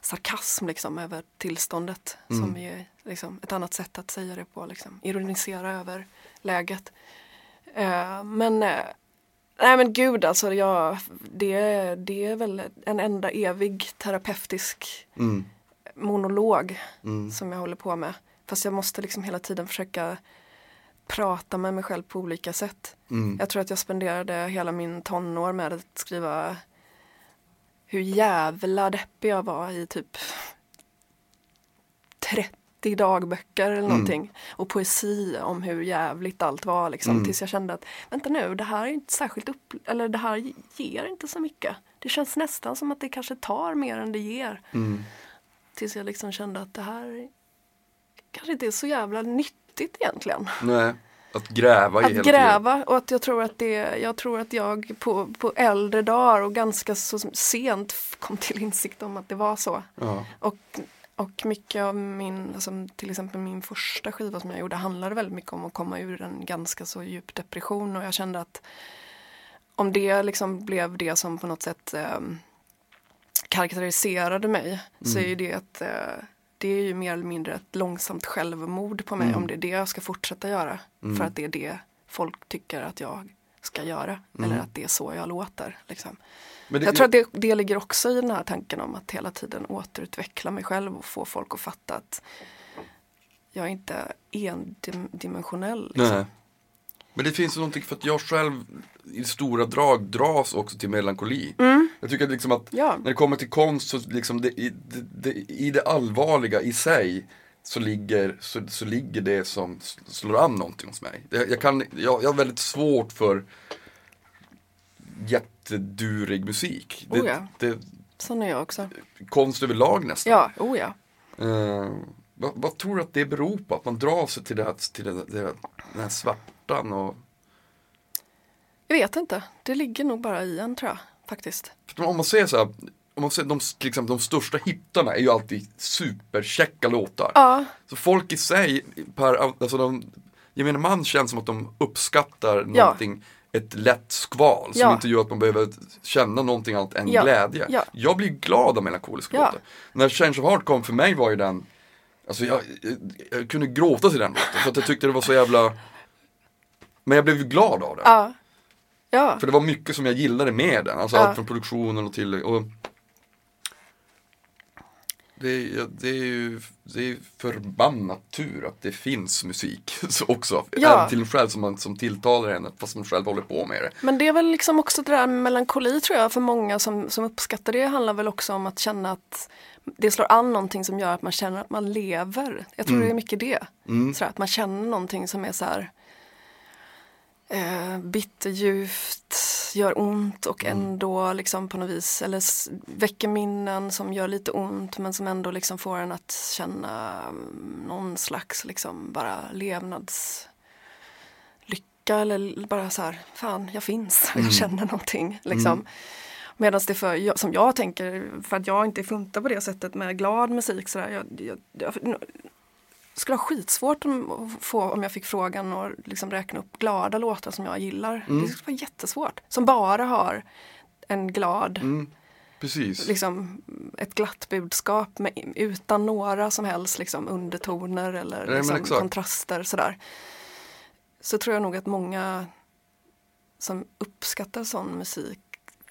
sarkasm liksom över tillståndet. Som är liksom, ett annat sätt att säga det på. Liksom. Ironisera över läget. Eh, men eh, Nej men gud alltså, jag, det, det är väl en enda evig terapeutisk Mm. monolog Mm. som jag håller på med. Fast jag måste liksom hela tiden försöka prata med mig själv på olika sätt. Mm. Jag tror att jag spenderade hela min tonår med att skriva hur jävla deppig jag var i typ 30 dagböcker eller någonting. Och poesi om hur jävligt allt var liksom. Mm. Tills jag kände att vänta nu, det här är inte särskilt upp... Eller det här ger inte så mycket. Det känns nästan som att det kanske tar mer än det ger. Mm. Tills jag liksom kände att det här kanske inte är så jävla nyttigt egentligen. Nej, att gräva i Att gräva och att jag tror att det, jag tror att jag på, på äldre dagar och ganska så sent kom till insikt om att det var så. tiden. Ja. Och, och mycket av min, alltså till exempel min första skiva som jag gjorde handlade väldigt mycket om att komma ur en ganska så djup depression och jag kände att om det liksom blev det som på något sätt eh, karaktäriserade mig så är ju det att eh, det är ju mer eller mindre ett långsamt självmord på mig om det är det jag ska fortsätta göra. För att det är det folk tycker att jag ska göra. Eller att det är så jag låter. Liksom. Det, Jag tror att det, det ligger också i den här tanken om att hela tiden återutveckla mig själv och få folk att fatta att jag är inte endimensionell. Liksom. Men det finns ju någonting för att jag själv i stora drag dras också till melankoli. Jag tycker att liksom att Ja. när det kommer till konst så liksom det, i, det, i det allvarliga i sig så ligger, så, så ligger det som slår an någonting hos mig. Jag, jag, kan, jag, jag har väldigt svårt för jättedurig musik. Det, Oh ja. det, Sån är jag också. konst överlag nästan. Ja, oh ja. Eh, vad, vad tror du att det beror på? Att man drar sig till, det här, till det, det, den här svartan och Jag vet inte. Det ligger nog bara i en tror jag. Faktiskt. För Om man säger så här, om man säger de, exempel, de största hittarna är ju alltid superkäcka låtar. Ja, Så folk i sig, per, alltså de, gemene man känns som att de uppskattar någonting, ett lätt skval som Ja. inte gör att man behöver känna någonting annat än Ja. glädje. Ja. Jag blir glad av melankoliska Ja. låtar. När Change of Heart kom för mig var ju den, alltså jag, jag, jag kunde gråta till den låten för att jag tyckte det var så jävla men jag blev ju glad av det. ja. Ja, För det var mycket som jag gillade med den, alltså Ja. allt från produktionen och till och det, det är ju det är förbannat tur att det finns musik så också. Ja. Till en själv som, man, som tilltalar en fast man själv håller på med det. men det är väl liksom också det där med melankoli tror jag för många som, som uppskattar det handlar väl också om att känna att det slår an någonting som gör att man känner att man lever. Jag tror det är mycket det. Så att man känner någonting som är så här eh, bitterljuvt, gör ont och ändå liksom på något vis, eller väcker minnen som gör lite ont men som ändå liksom får en att känna mm, någon slags liksom bara levnadslycka eller bara så här, fan jag finns, jag känner någonting liksom. Medan det för, som jag tänker, för att jag inte funkar på det sättet med glad musik sådär, jag, jag, jag, skulle ha skitsvårt om, att få, om jag fick frågan och liksom räkna upp glada låtar som jag gillar. Det skulle vara jättesvårt. Som bara har en glad, Precis. liksom ett glatt budskap med, utan några som helst liksom, undertoner eller men liksom, kontraster sådär. Så tror jag nog att många som uppskattar sån musik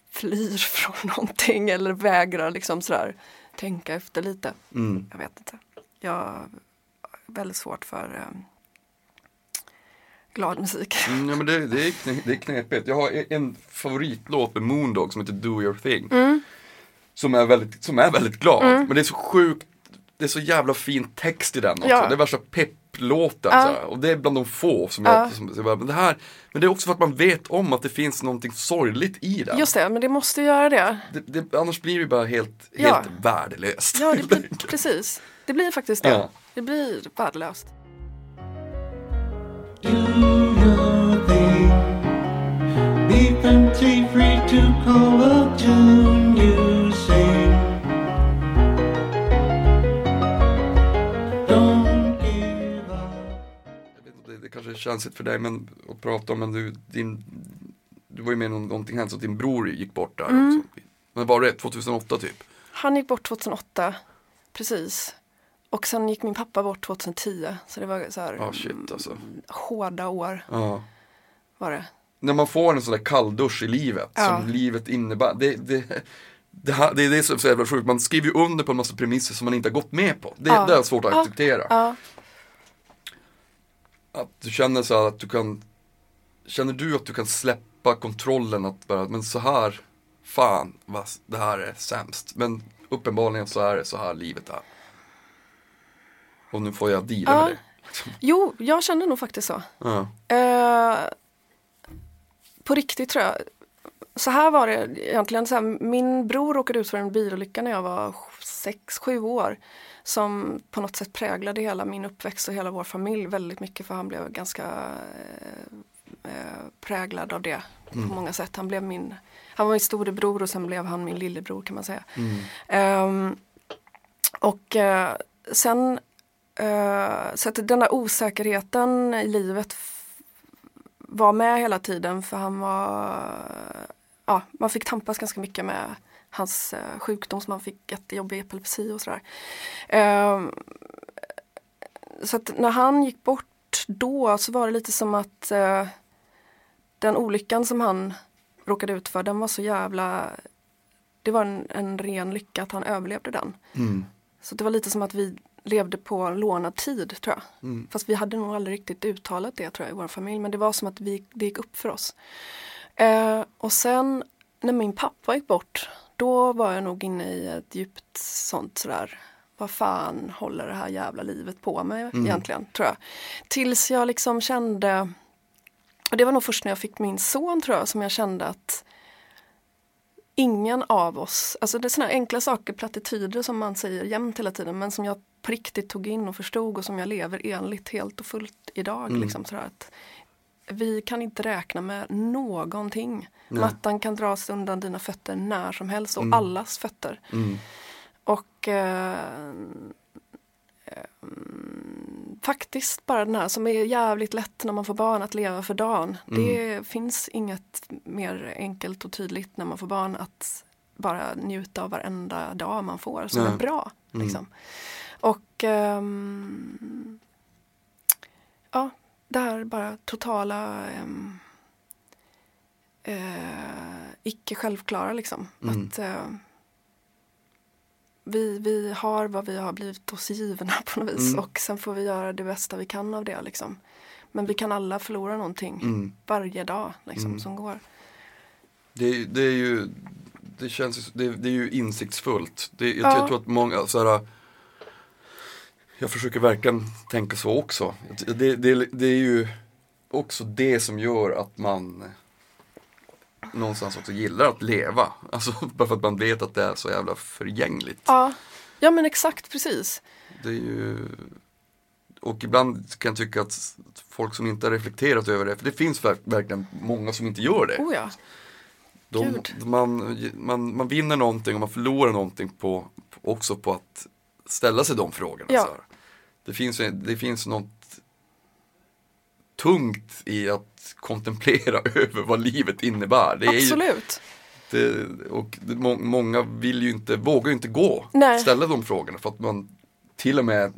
flyr från någonting eller vägrar liksom sådär tänka efter lite. Mm. Jag vet inte. Jag väldigt svårt för eh, glad musik. Mm, ja, men det, det, är, det är knepigt. Jag har en favoritlåt med Moondog som heter Do Your Thing. Mm. Som, är väldigt, som är väldigt glad. Men det är så sjukt, det är så jävla fin text i den också. Ja. Det är värsta pepplåten. Ja. Och det är bland de få som Ja. jag, som, jag men det här, Men det är också för att man vet om att det finns någonting sorgligt i den. Just det, men det måste göra det. Det, det, annars blir det bara helt, Ja. helt värdelöst. Ja, det precis. Det blir faktiskt det. Det blir värdelöst. Det, kanske är känsligt för dig men, att prata om, men du, din, du var ju med om någonting hände så att din bror gick bort där Mm. också. Men var det 2008 typ? Han gick bort 2008, precis. Och sen gick min pappa bort 2010. Så det var så här Ja shit alltså. hårda år Ja. var det. När man får en sån där kalldusch i livet, Ja. som livet innebär. Det, det, det, här, det är det som är så jävla sjukt, man skriver ju under på en massa premisser som man inte har gått med på. Det, Ja. det är svårt att acceptera. Att du känner så här att du kan Känner du att du kan släppa kontrollen att bara, men så här Fan, vad, det här är sämst. Men uppenbarligen så är det så här livet är. Och nu får jag deala Ja. med det. jo, jag känner nog faktiskt så. Ja. Eh, på riktigt tror jag. Så här var det egentligen. Så här, min bror råkade ut för en bilolycka när jag var sex, sju år. Som på något sätt präglade hela min uppväxt och hela vår familj väldigt mycket. För han blev ganska eh, eh, präglad av det på många sätt. Han, blev min, han var min storebror och sen blev han min lillebror kan man säga. Ehm, och eh, sen eh, så att den där osäkerheten i livet var med hela tiden för han var, ja, man fick tampas ganska mycket med hans eh, sjukdom som han fick jättejobbig epilepsi och sådär. Ehm, så att när han gick bort då så var det lite som att eh, den olyckan som han råkade ut för den var så jävla det var en, en ren lycka att han överlevde den. Mm. Så det var lite som att vi levde på lånad tid tror jag. Mm. Fast vi hade nog aldrig riktigt uttalat det tror jag i vår familj. Men det var som att vi, det gick upp för oss. Eh, och sen när min pappa gick bort. Då var jag nog inne i ett djupt sånt sådär. Vad fan håller det här jävla livet på med egentligen tror jag. Tills jag liksom kände. Och det var nog först när jag fick min son tror jag som jag kände att ingen av oss, alltså det är sådana enkla saker, plattityder som man säger jämt hela tiden men som jag på riktigt tog in och förstod och som jag lever enligt helt och fullt idag. Liksom, sådär att vi kan inte räkna med någonting. Nej. Mattan kan dras undan dina fötter när som helst och allas fötter. Mm. Och eh, eh, faktiskt bara den här som är jävligt lätt när man får barn att leva för dagen. Det finns inget mer enkelt och tydligt när man får barn att bara njuta av varenda dag man får som Nej. är bra. Liksom. Ehm, ja, det här bara totala ehm, eh, icke självklara liksom. Att eh, vi, vi har vad vi har blivit oss givna på något vis och sen får vi göra det bästa vi kan av det liksom. Men vi kan alla förlora någonting Mm. varje dag liksom, som går. Det, det är ju, det känns det, det är ju insiktsfullt. Det, jag, Ja. jag tror att många, så här, jag försöker verkligen tänka så också. Det, det, det är ju också det som gör att man någonstans också gillar att leva. Alltså bara för att man vet att det är så jävla förgängligt. Ja. ja, men exakt precis. Det är ju och ibland kan jag tycka att folk som inte har reflekterat över det, för det finns verk- verkligen många som inte gör det. Oh ja. De, man, man, man vinner någonting och man förlorar någonting på, också på att ställa sig de frågorna. Ja. Så här. Det, finns, det finns något tungt i att kontemplera över vad livet innebär. Det är ju, Absolut. det, och må, många vill ju inte, vågar ju inte gå, Nej. ställa de frågorna för att man till och med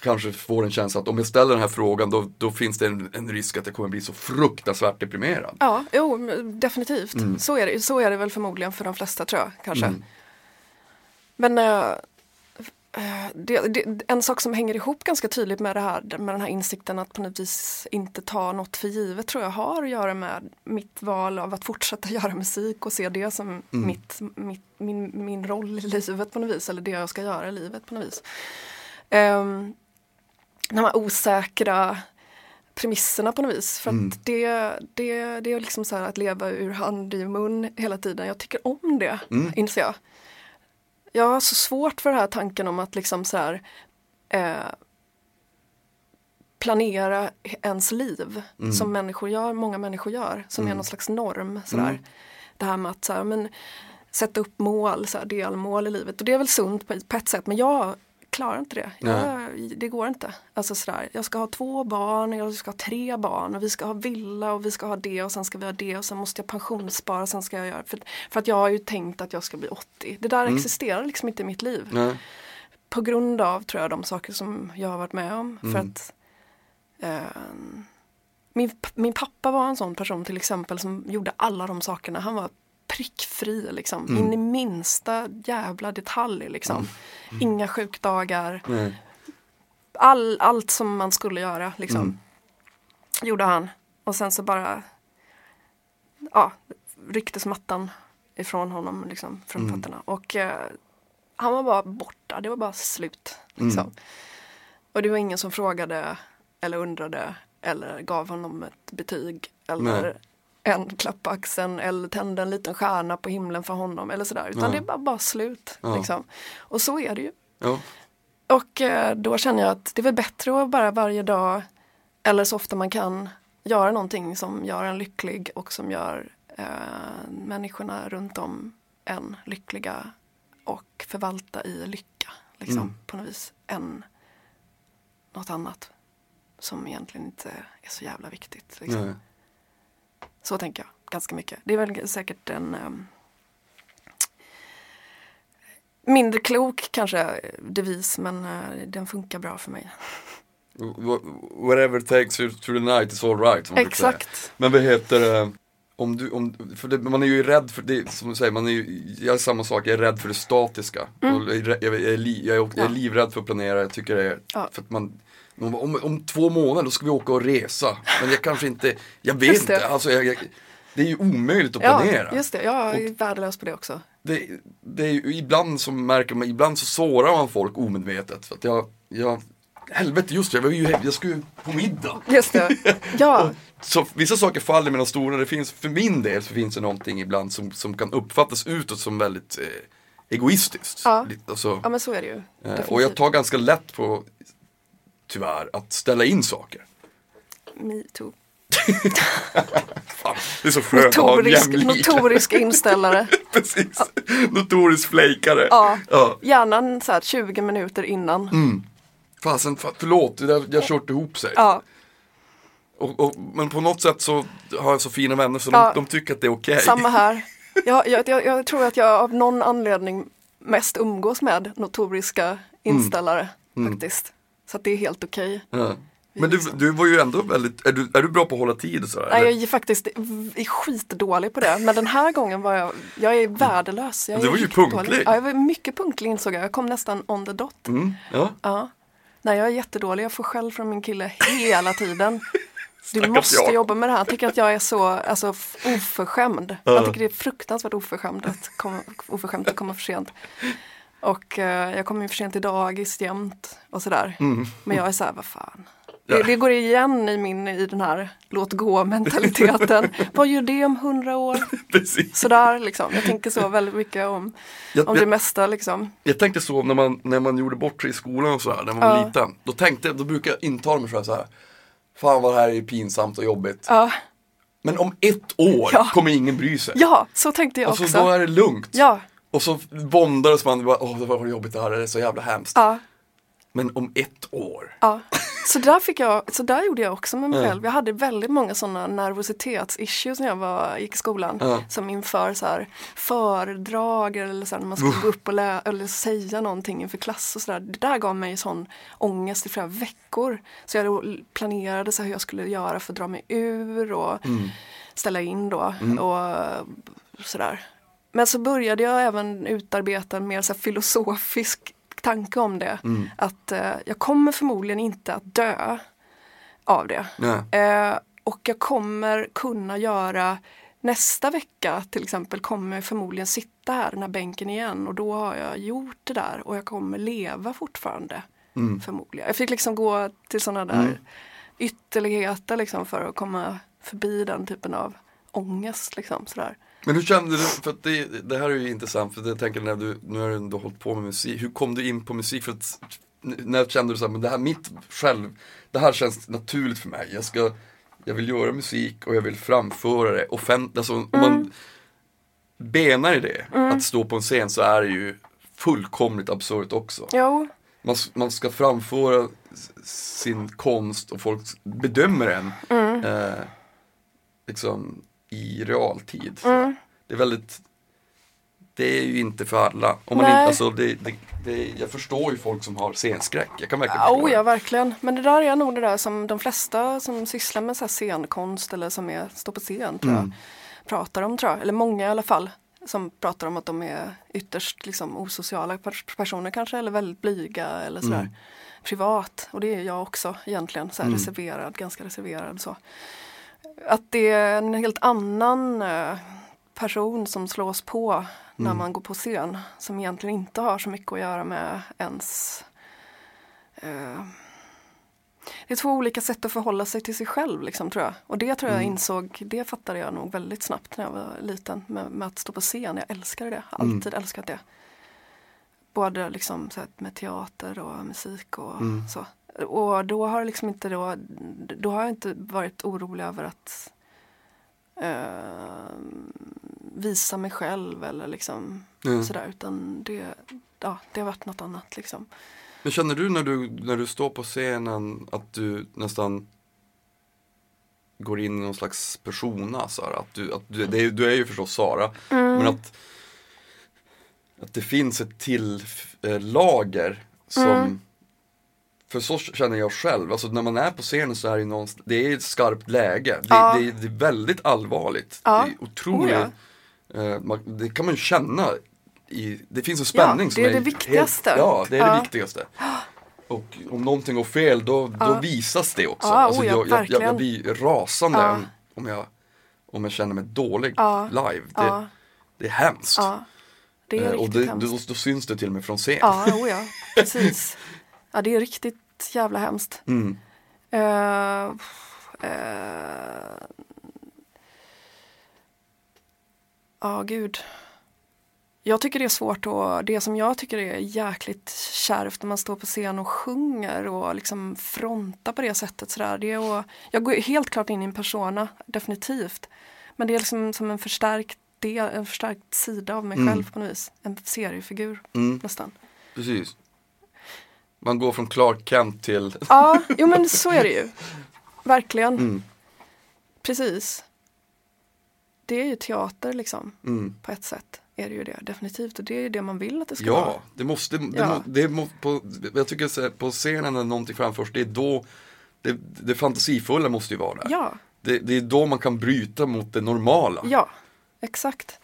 kanske får en känsla att om jag ställer den här frågan då, då finns det en, en risk att jag kommer bli så fruktansvärt deprimerad. Ja, jo, definitivt. Mm. Så, är det, så är det väl förmodligen för de flesta tror jag. Kanske. Men eh, det, det, en sak som hänger ihop ganska tydligt med det här med den här insikten att på något vis inte ta något för givet tror jag har att göra med mitt val av att fortsätta göra musik och se det som mitt, mitt, min, min roll i livet på något vis eller det jag ska göra i livet på något vis. Um, de här osäkra premisserna på något vis. För att det, det, det är liksom så här att leva ur hand i mun hela tiden. Jag tycker om det, inser jag. Jag har så svårt för den här tanken om att liksom så här eh, planera ens liv som människor gör, många människor gör, som är någon slags norm. Sådär. Det här med att så här, men, sätta upp mål, så här, delmål i livet. Och det är väl sunt på, på ett sätt, men jag klarar inte det. Jag, det går inte. Alltså sådär, jag ska ha två barn, jag ska ha tre barn och vi ska ha villa och vi ska ha det och sen ska vi ha det och sen måste jag pensionsspara, sen ska jag göra, för, för att jag har ju tänkt att jag ska bli 80. Det där existerar liksom inte i mitt liv. Nej. På grund av, tror jag, de saker som jag har varit med om. För Mm. att eh, min, min pappa var en sån person till exempel som gjorde alla de sakerna. Han var prickfri liksom, Mm. in i minsta jävla detalj liksom. Inga sjukdagar, all, allt som man skulle göra liksom. Mm. Gjorde han. Och sen så bara ja, rycktes mattan ifrån honom liksom, från Mm. fötterna. Och eh, han var bara borta, det var bara slut. Liksom. Mm. Och det var ingen som frågade eller undrade eller gav honom ett betyg eller Nej. En klapp på axeln eller tände en liten stjärna på himlen för honom eller sådär. Utan Ja. det var bara slut. Ja. Liksom. Och så är det ju. Ja. Och eh, då känner jag att det är väl bättre att bara varje dag eller så ofta man kan göra någonting som gör en lycklig och som gör eh, människorna runt om en lyckliga och förvalta i lycka. Liksom, Mm. På något vis än något annat som egentligen inte är så jävla viktigt. Liksom. Så tänker jag ganska mycket. Det är väl säkert en ehm, mindre klok kanske devis men eh, den funkar bra för mig. Wh- Whatever takes you through the night is all right. som man brukar säga. Exakt. Men vad heter det? Om du, om, för det, man är ju rädd för det, som du säger, man är ju, jag är samma sak, jag är rädd för det statiska. Och Jag, är, jag, är, jag, är, jag är Mm. Livrädd för att planera, jag tycker det är, Ja. för att man om, om, om två månader då ska vi åka och resa. Men jag kanske inte, jag vet inte, alltså jag, jag, det är ju omöjligt att Ja, planera. just det. Jag är värdelös på det också. Det, det är ju, ibland så märker man, ibland så sårar man folk omedvetet. För att jag, jag helvete just det, jag, var ju, jag skulle ju på middag. Just det. Ja, Så vissa saker faller mellan stolarna. Det finns, för min del så finns det någonting ibland som, som kan uppfattas utåt som väldigt eh, egoistiskt. Ja. Alltså, ja men så är det ju. eh, och jag tar ganska lätt på, tyvärr, att ställa in saker. Me too. Fan, det är så skönt att ha en Notorisk, notorisk inställare. Precis. Notorisk flejkare. Ja. ja. Gärna så här 20 minuter innan. Mm. Fasen, fa- förlåt, det där, jag har kört ihop sig. Ja, Och, och, men på något sätt så har jag så fina vänner så Ja. de, de tycker att det är okej. samma här. Jag, jag, jag, jag tror att jag av någon anledning mest umgås med notoriska inställare Mm. faktiskt. Så det är helt okej. Ja. Men du, du var ju ändå väldigt, är du, är du bra på att hålla tid och sådär? Nej, eller? jag är faktiskt är skitdålig på det. Men den här gången var jag, jag är värdelös. Jag Du är var ju punktlig. dålig. Ja, jag var mycket punktlig insåg jag. Jag kom nästan on the dot. Mm, ja. Ja. Nej, jag är jättedålig. Jag får skäll från min kille hela tiden. Du måste jag. jobba med det här. Han tycker att jag är så alltså, oförskämd. Han tycker det är fruktansvärt oförskämt att komma, oförskämt att komma för sent. Och eh, jag kommer ju för sent till dagis jämt och sådär. Men jag är så här, vad fan. Det, Mm. Ja. det går igen i, min, i den här låt gå mentaliteten. vad gör det om hundra år? Precis. Sådär liksom. Jag tänker så väldigt mycket om, Jag, om det jag, mesta liksom. jag tänkte så när man, när man gjorde bort sig i skolan och sådär, när man var Ja. liten. Då tänkte då brukar jag intala mig själv så här. Fan vad det här är pinsamt och jobbigt. Ja, Men om ett år Ja. kommer ingen bry sig. ja så tänkte jag alltså också. då är det lugnt. Ja, Och så våndades man, bara, åh var jobbigt det här, det är så jävla hemskt. ja. Men om ett år. Ja, så där, fick jag, så där gjorde jag också med mig Ja. själv. Jag hade väldigt många sådana nervositetsissues när jag var, gick i skolan. Ja. Som inför så här, föredrag eller så här, när man skulle gå upp och lä- eller säga någonting inför klass och sådär. Det där gav mig sån ångest i flera veckor. Så jag planerade så här hur jag skulle göra för att dra mig ur och Mm. ställa in då. Och sådär. Men så började jag även utarbeta en mer så filosofisk tanke om det. Mm. Att eh, jag kommer förmodligen inte att dö av det. Eh, och jag kommer kunna göra nästa vecka till exempel kommer jag förmodligen sitta här den här bänken igen och då har jag gjort det där och jag kommer leva fortfarande. Mm. Förmodligen. Jag fick liksom gå till sådana där ytterligheter liksom för att komma förbi den typen av ångest. Liksom, sådär. Men hur kände du, för att det, det här är ju intressant för jag tänker när du, nu har du ändå hållit på med musik, hur kom du in på musik? För att, när kände du så här, men det här mitt själv, det här känns naturligt för mig. Jag ska, jag vill göra musik och jag vill framföra det offentligt. Alltså, om man benar i det, att stå på en scen så är det ju fullkomligt absurt också. Jo, man, man ska framföra sin konst och folk bedömer en Mm. eh, liksom i realtid. Mm. Det är väldigt det är ju inte för alla. Om man Nej. inte, alltså, det, det, det, jag förstår ju folk som har scenskräck. Jag kan verkligen Oh, ja, verkligen. Men det där är nog det där som de flesta som sysslar med så här scenkonst eller som är, står på scen tror jag, Mm. pratar om. Tror jag. Eller många i alla fall. Som pratar om att de är ytterst liksom, osociala pers- personer kanske eller väldigt blyga eller sådär. Mm. Privat. Och det är jag också egentligen. Så här, Mm. Reserverad, ganska reserverad så. Att det är en helt annan eh, person som slås på när Mm. man går på scen. Som egentligen inte har så mycket att göra med ens eh, det är två olika sätt att förhålla sig till sig själv liksom, tror jag. Och det tror jag Mm. insåg, det fattade jag nog väldigt snabbt när jag var liten med, med att stå på scen. Jag älskade det, Mm. alltid älskat det. Både liksom så här, med teater och musik och Mm. så. Och då har liksom inte då, då har jag inte varit orolig över att eh, visa mig själv eller liksom Mm. sådär utan det, ja, det har varit något annat liksom. Men känner du när du, när du står på scenen att du nästan går in i någon slags persona? Sara? Att du, att du, det är, du är ju förstås Sara, Mm. men att, att det finns ett till eh, lager som Mm. För så känner jag själv, alltså när man är på scenen så är det, någonstans, det är ett skarpt läge. Det, Ja. det, är- det är väldigt allvarligt. Ja. Det är otroligt, Oh, eh, man, det kan man ju känna i, det finns en spänning Ja, som det är det viktigaste. Helt, ja, det är det viktigaste. Och om någonting går fel då, då visas det också. Ja, alltså, oh ja, jag, jag, jag, blir rasande om, jag, om jag känner mig dålig live. Det, det är hemskt. Det är Eh, och det, hemskt. då, då syns det till och med från scen. Ja, oh ja, precis. Ja, det är riktigt jävla hemskt. Mm. Eh, eh, Ja, gud. Jag tycker det är svårt och det som jag tycker är jäkligt kärvt när man står på scen och sjunger och liksom frontar på det sättet sådär. Det är att, jag går helt klart in i en persona, definitivt. Men det är liksom som en förstärkt del, en förstärkt sida av mig Mm. själv på något vis. En seriefigur Mm, nästan. precis. Man går från Clark Kent till Ja, jo men så är det ju. Verkligen. Mm. Precis. Det är ju teater liksom, Mm. på ett sätt. Är det ju det, definitivt. Och det är ju det man vill att det ska Ja, vara. det måste, det, Ja. må, det må, på, jag tycker på scenen när någonting framförs, det är då det, det fantasifulla måste ju vara där. Ja, Det, det är då man kan bryta mot det normala. ja, exakt.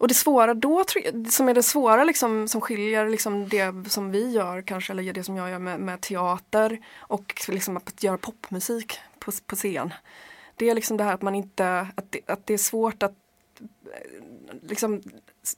Och det svåra då, som är det svåra liksom, som skiljer liksom det som vi gör kanske, eller det som jag gör med, med teater och liksom att göra popmusik på, på scen. Det är liksom det här att man inte, att det, att det är svårt att eh, liksom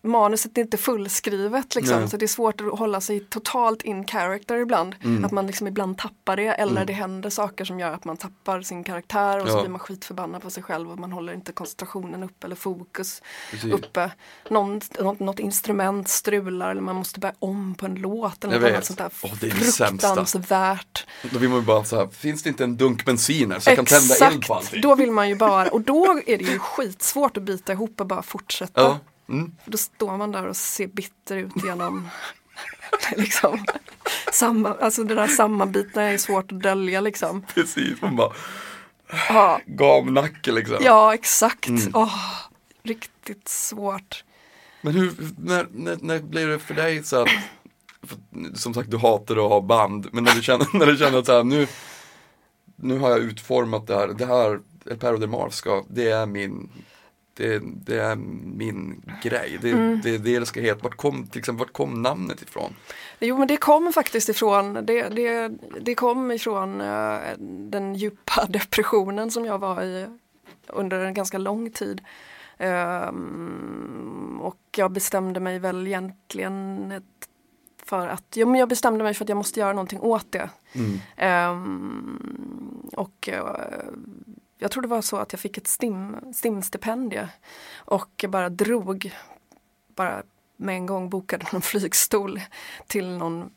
manuset är inte fullskrivet liksom, Nej. så det är svårt att hålla sig totalt in character ibland. Mm. Att man liksom ibland tappar det eller Mm. det händer saker som gör att man tappar sin karaktär och så Ja. blir man skitförbannad på sig själv och man håller inte koncentrationen uppe eller fokus Precis. uppe. Någon, något, något instrument strular eller man måste börja om på en låt eller något annat sånt där Åh, det är fruktansvärt. Då vill man ju bara så här, finns det inte en dunk bensin här så jag kan tända eld på Exakt, allting? då vill man ju bara, och då är det ju skitsvårt att bita ihop och bara fortsätta. Ja. Mm. Då står man där och ser bitter ut genom liksom, samma, alltså det där sammanbitna är svårt att dölja liksom. Precis, man bara Ja, gamnacke liksom. ja exakt. Mm. Åh, riktigt svårt. Men hur, när, när, när blev det för dig så att, för, som sagt du hatar att ha band, men när du känner, när du känner att så här, nu, nu har jag utformat det här, det här, El Perro del Mar ska, det är min, det, det är min grej, det, Mm. det är det det ska heta. Vart kom, till exempel, vart kom namnet ifrån? Jo men det kom faktiskt ifrån, det, det, det kom ifrån eh, den djupa depressionen som jag var i under en ganska lång tid. Ehm, och jag bestämde mig väl egentligen för att, jo, men jag bestämde mig för att jag måste göra någonting åt det. Mm. Ehm, och eh, jag tror det var så att jag fick ett STIM, STIM-stipendie och bara drog, bara med en gång bokade någon flygstol till någon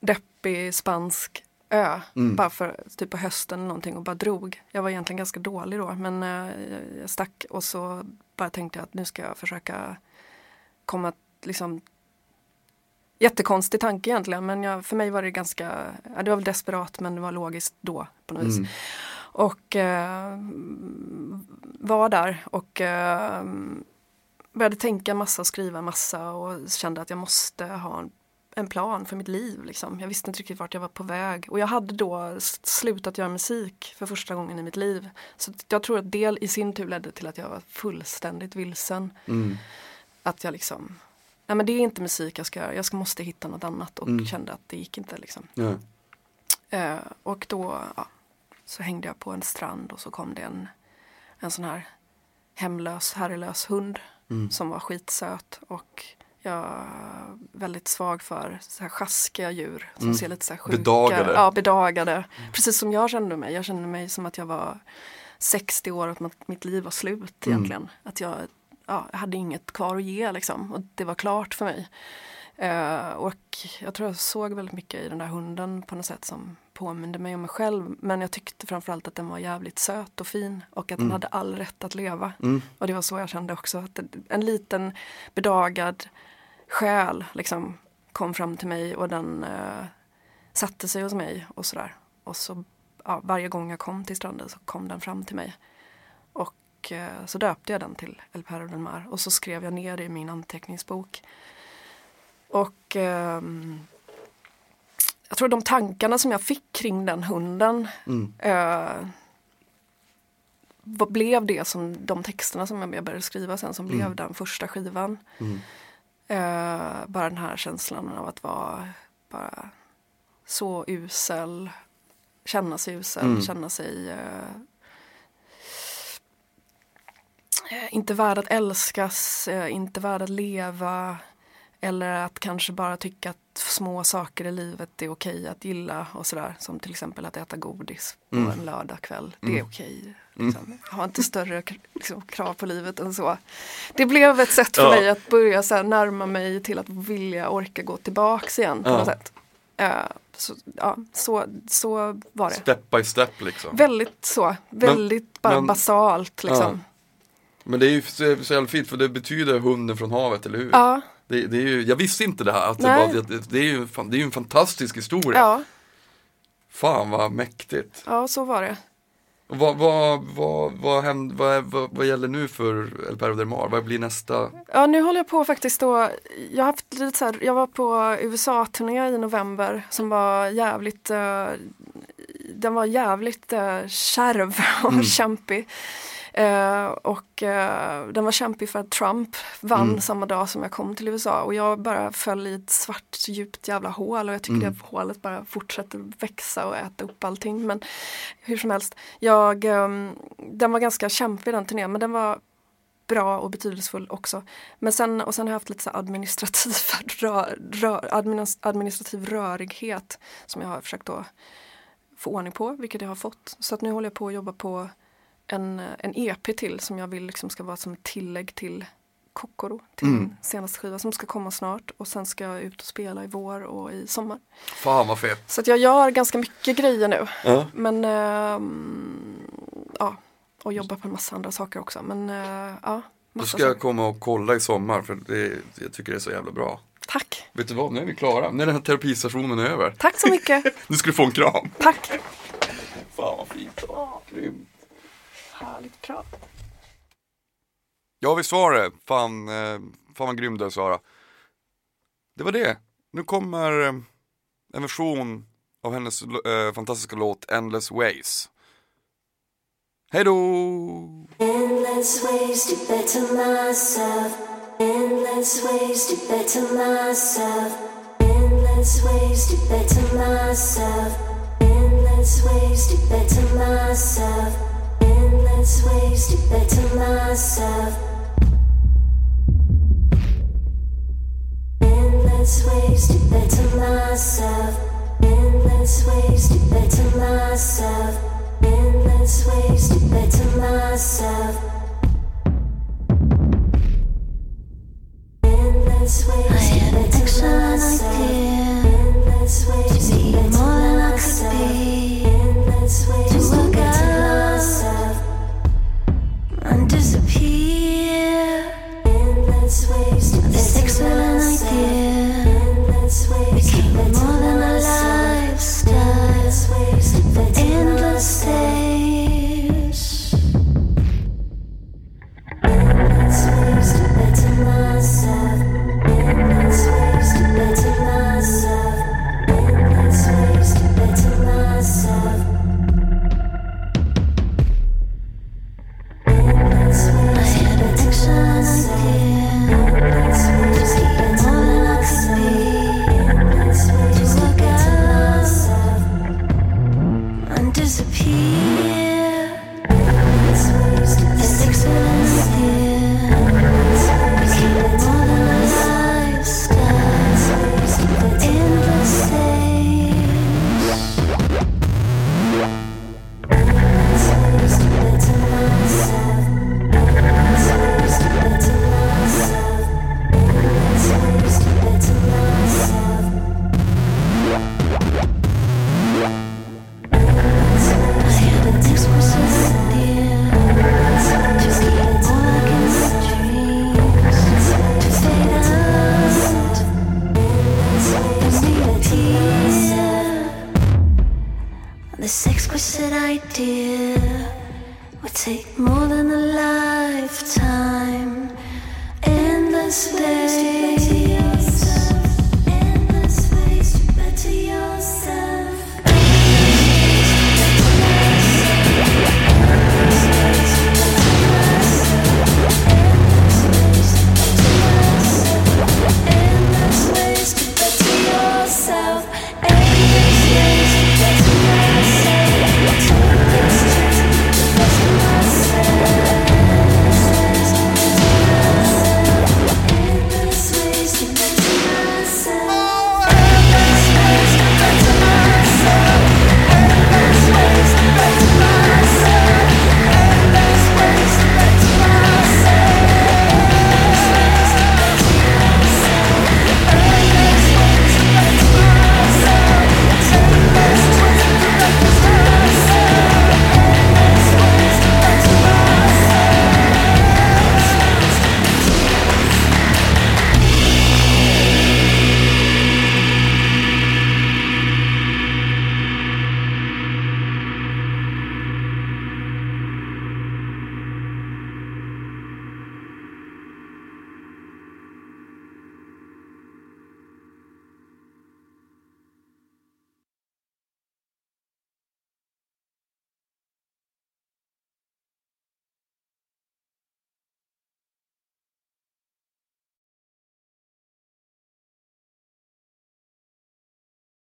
deppig spansk ö. Mm. Bara för typ på hösten eller någonting och bara drog. Jag var egentligen ganska dålig då men eh, jag stack och så bara tänkte jag att nu ska jag försöka komma liksom jättekonstig tanke egentligen men jag, för mig var det ganska, ja, det var väl desperat men det var logiskt då på något vis. Och eh, var där och eh, började tänka massa och skriva massa och kände att jag måste ha en, en plan för mitt liv. Liksom. Jag visste inte riktigt vart jag var på väg och jag hade då slutat göra musik för första gången i mitt liv. Så jag tror att det i sin tur ledde till att jag var fullständigt vilsen. Mm. Att jag liksom, nej men det är inte musik jag ska göra, jag ska, måste hitta något annat och Mm. kände att det gick inte liksom. Ja. Eh, och då ja, så hängde jag på en strand och så kom det en, en sån här hemlös, herrelös hund Mm. som var skitsöt och jag är väldigt svag för så här sjaskiga djur som Mm. ser lite så här sjuka Bedagade. Ja, bedagade. Precis som jag kände mig. Jag kände mig som att jag var 60 år och att mitt liv var slut Mm. egentligen. Att jag, ja, jag hade inget kvar att ge liksom och det var klart för mig. Eh, och jag tror jag såg väldigt mycket i den där hunden på något sätt som påminde mig om mig själv. Men jag tyckte framförallt att den var jävligt söt och fin och att den hade all rätt att leva. Mm. Och det var så jag kände också. Att en liten bedagad själ liksom kom fram till mig och den eh, satte sig hos mig och sådär. Och så ja, varje gång jag kom till stranden så kom den fram till mig. Och eh, så döpte jag den till El Perro del Mar och så skrev jag ner det i min anteckningsbok. Och ehm, jag tror de tankarna som jag fick kring den hunden Mm. eh, vad blev det som de texterna som jag började skriva sen som blev den första skivan. Mm. Eh, bara den här känslan av att vara bara så usel, känna sig usel, Mm. känna sig eh, eh, inte värd att älskas, eh, inte värd att leva eller att kanske bara tycka att små saker i livet är okej att gilla och sådär. Som till exempel att äta godis på Mm. en lördagkväll. Det är Mm. okej. Liksom. Jag har inte större liksom, krav på livet än så. Det blev ett sätt för Ja. mig att börja så här, närma mig till att vilja orka gå tillbaks igen på Ja. något sätt. Eh, så, ja, så, så var det. Step by step liksom. Väldigt så, väldigt bara men- basalt liksom. Men det är ju så jävla fint för det betyder hunden från havet, eller hur? Ja, Det, det är ju, jag visste inte det här, att det, Nej. var, det, det, är ju, fan, det är ju en fantastisk historia. ja, Fan vad mäktigt. ja, så var det. Vad, vad, vad, vad, händer, vad, vad, vad gäller nu för El Perro del Mar? Vad blir nästa? Ja, nu håller jag på faktiskt då. Jag, haft lite så här, jag var på USA-turné i november som var jävligt eh, den var jävligt eh, kärv och Mm. kämpig. Eh, och eh, den var kämpig för att Trump vann Mm. samma dag som jag kom till USA och jag bara föll i ett svart djupt jävla hål och jag tycker Mm. det hålet bara fortsätter växa och äta upp allting. Men hur som helst, jag, ehm, den var ganska kämpig den turnén men den var bra och betydelsefull också. Men sen, och sen har jag haft lite så administrativ, rör, rör, adminis- administrativ rörighet som jag har försökt att få ordning på, vilket jag har fått. Så att nu håller jag på att jobba på en, en EP till som jag vill liksom ska vara som ett tillägg till Kokoro, till Mm. min senaste skiva som ska komma snart och sen ska jag ut och spela i vår och i sommar. Fan vad fett. Så att jag gör ganska mycket grejer nu. Ja. Men ehm, ja, och jobbar på en massa andra saker också. Men eh, ja, Då ska jag komma och kolla i sommar för det, jag tycker det är så jävla bra. Tack, Vet du vad, nu är vi klara. Nu är den här terapistationen över. tack så mycket. Nu ska du få en kram. Tack. Fan vad fint. Grymt. Härligt prat. Ja visst var det. Fan, eh, fan vad grym du är Sara. Det var det. Nu kommer eh, en version av hennes eh, fantastiska låt Endless Ways. Hej då! Endless ways to better myself. Endless ways to better myself. Endless ways to better myself. Endless ways to better myself. Endless ways to better myself. Endless ways to better myself. Endless ways to better myself. Endless ways to better myself. Endless ways to better myself. Endless ways to better myself. Endless ways to better this.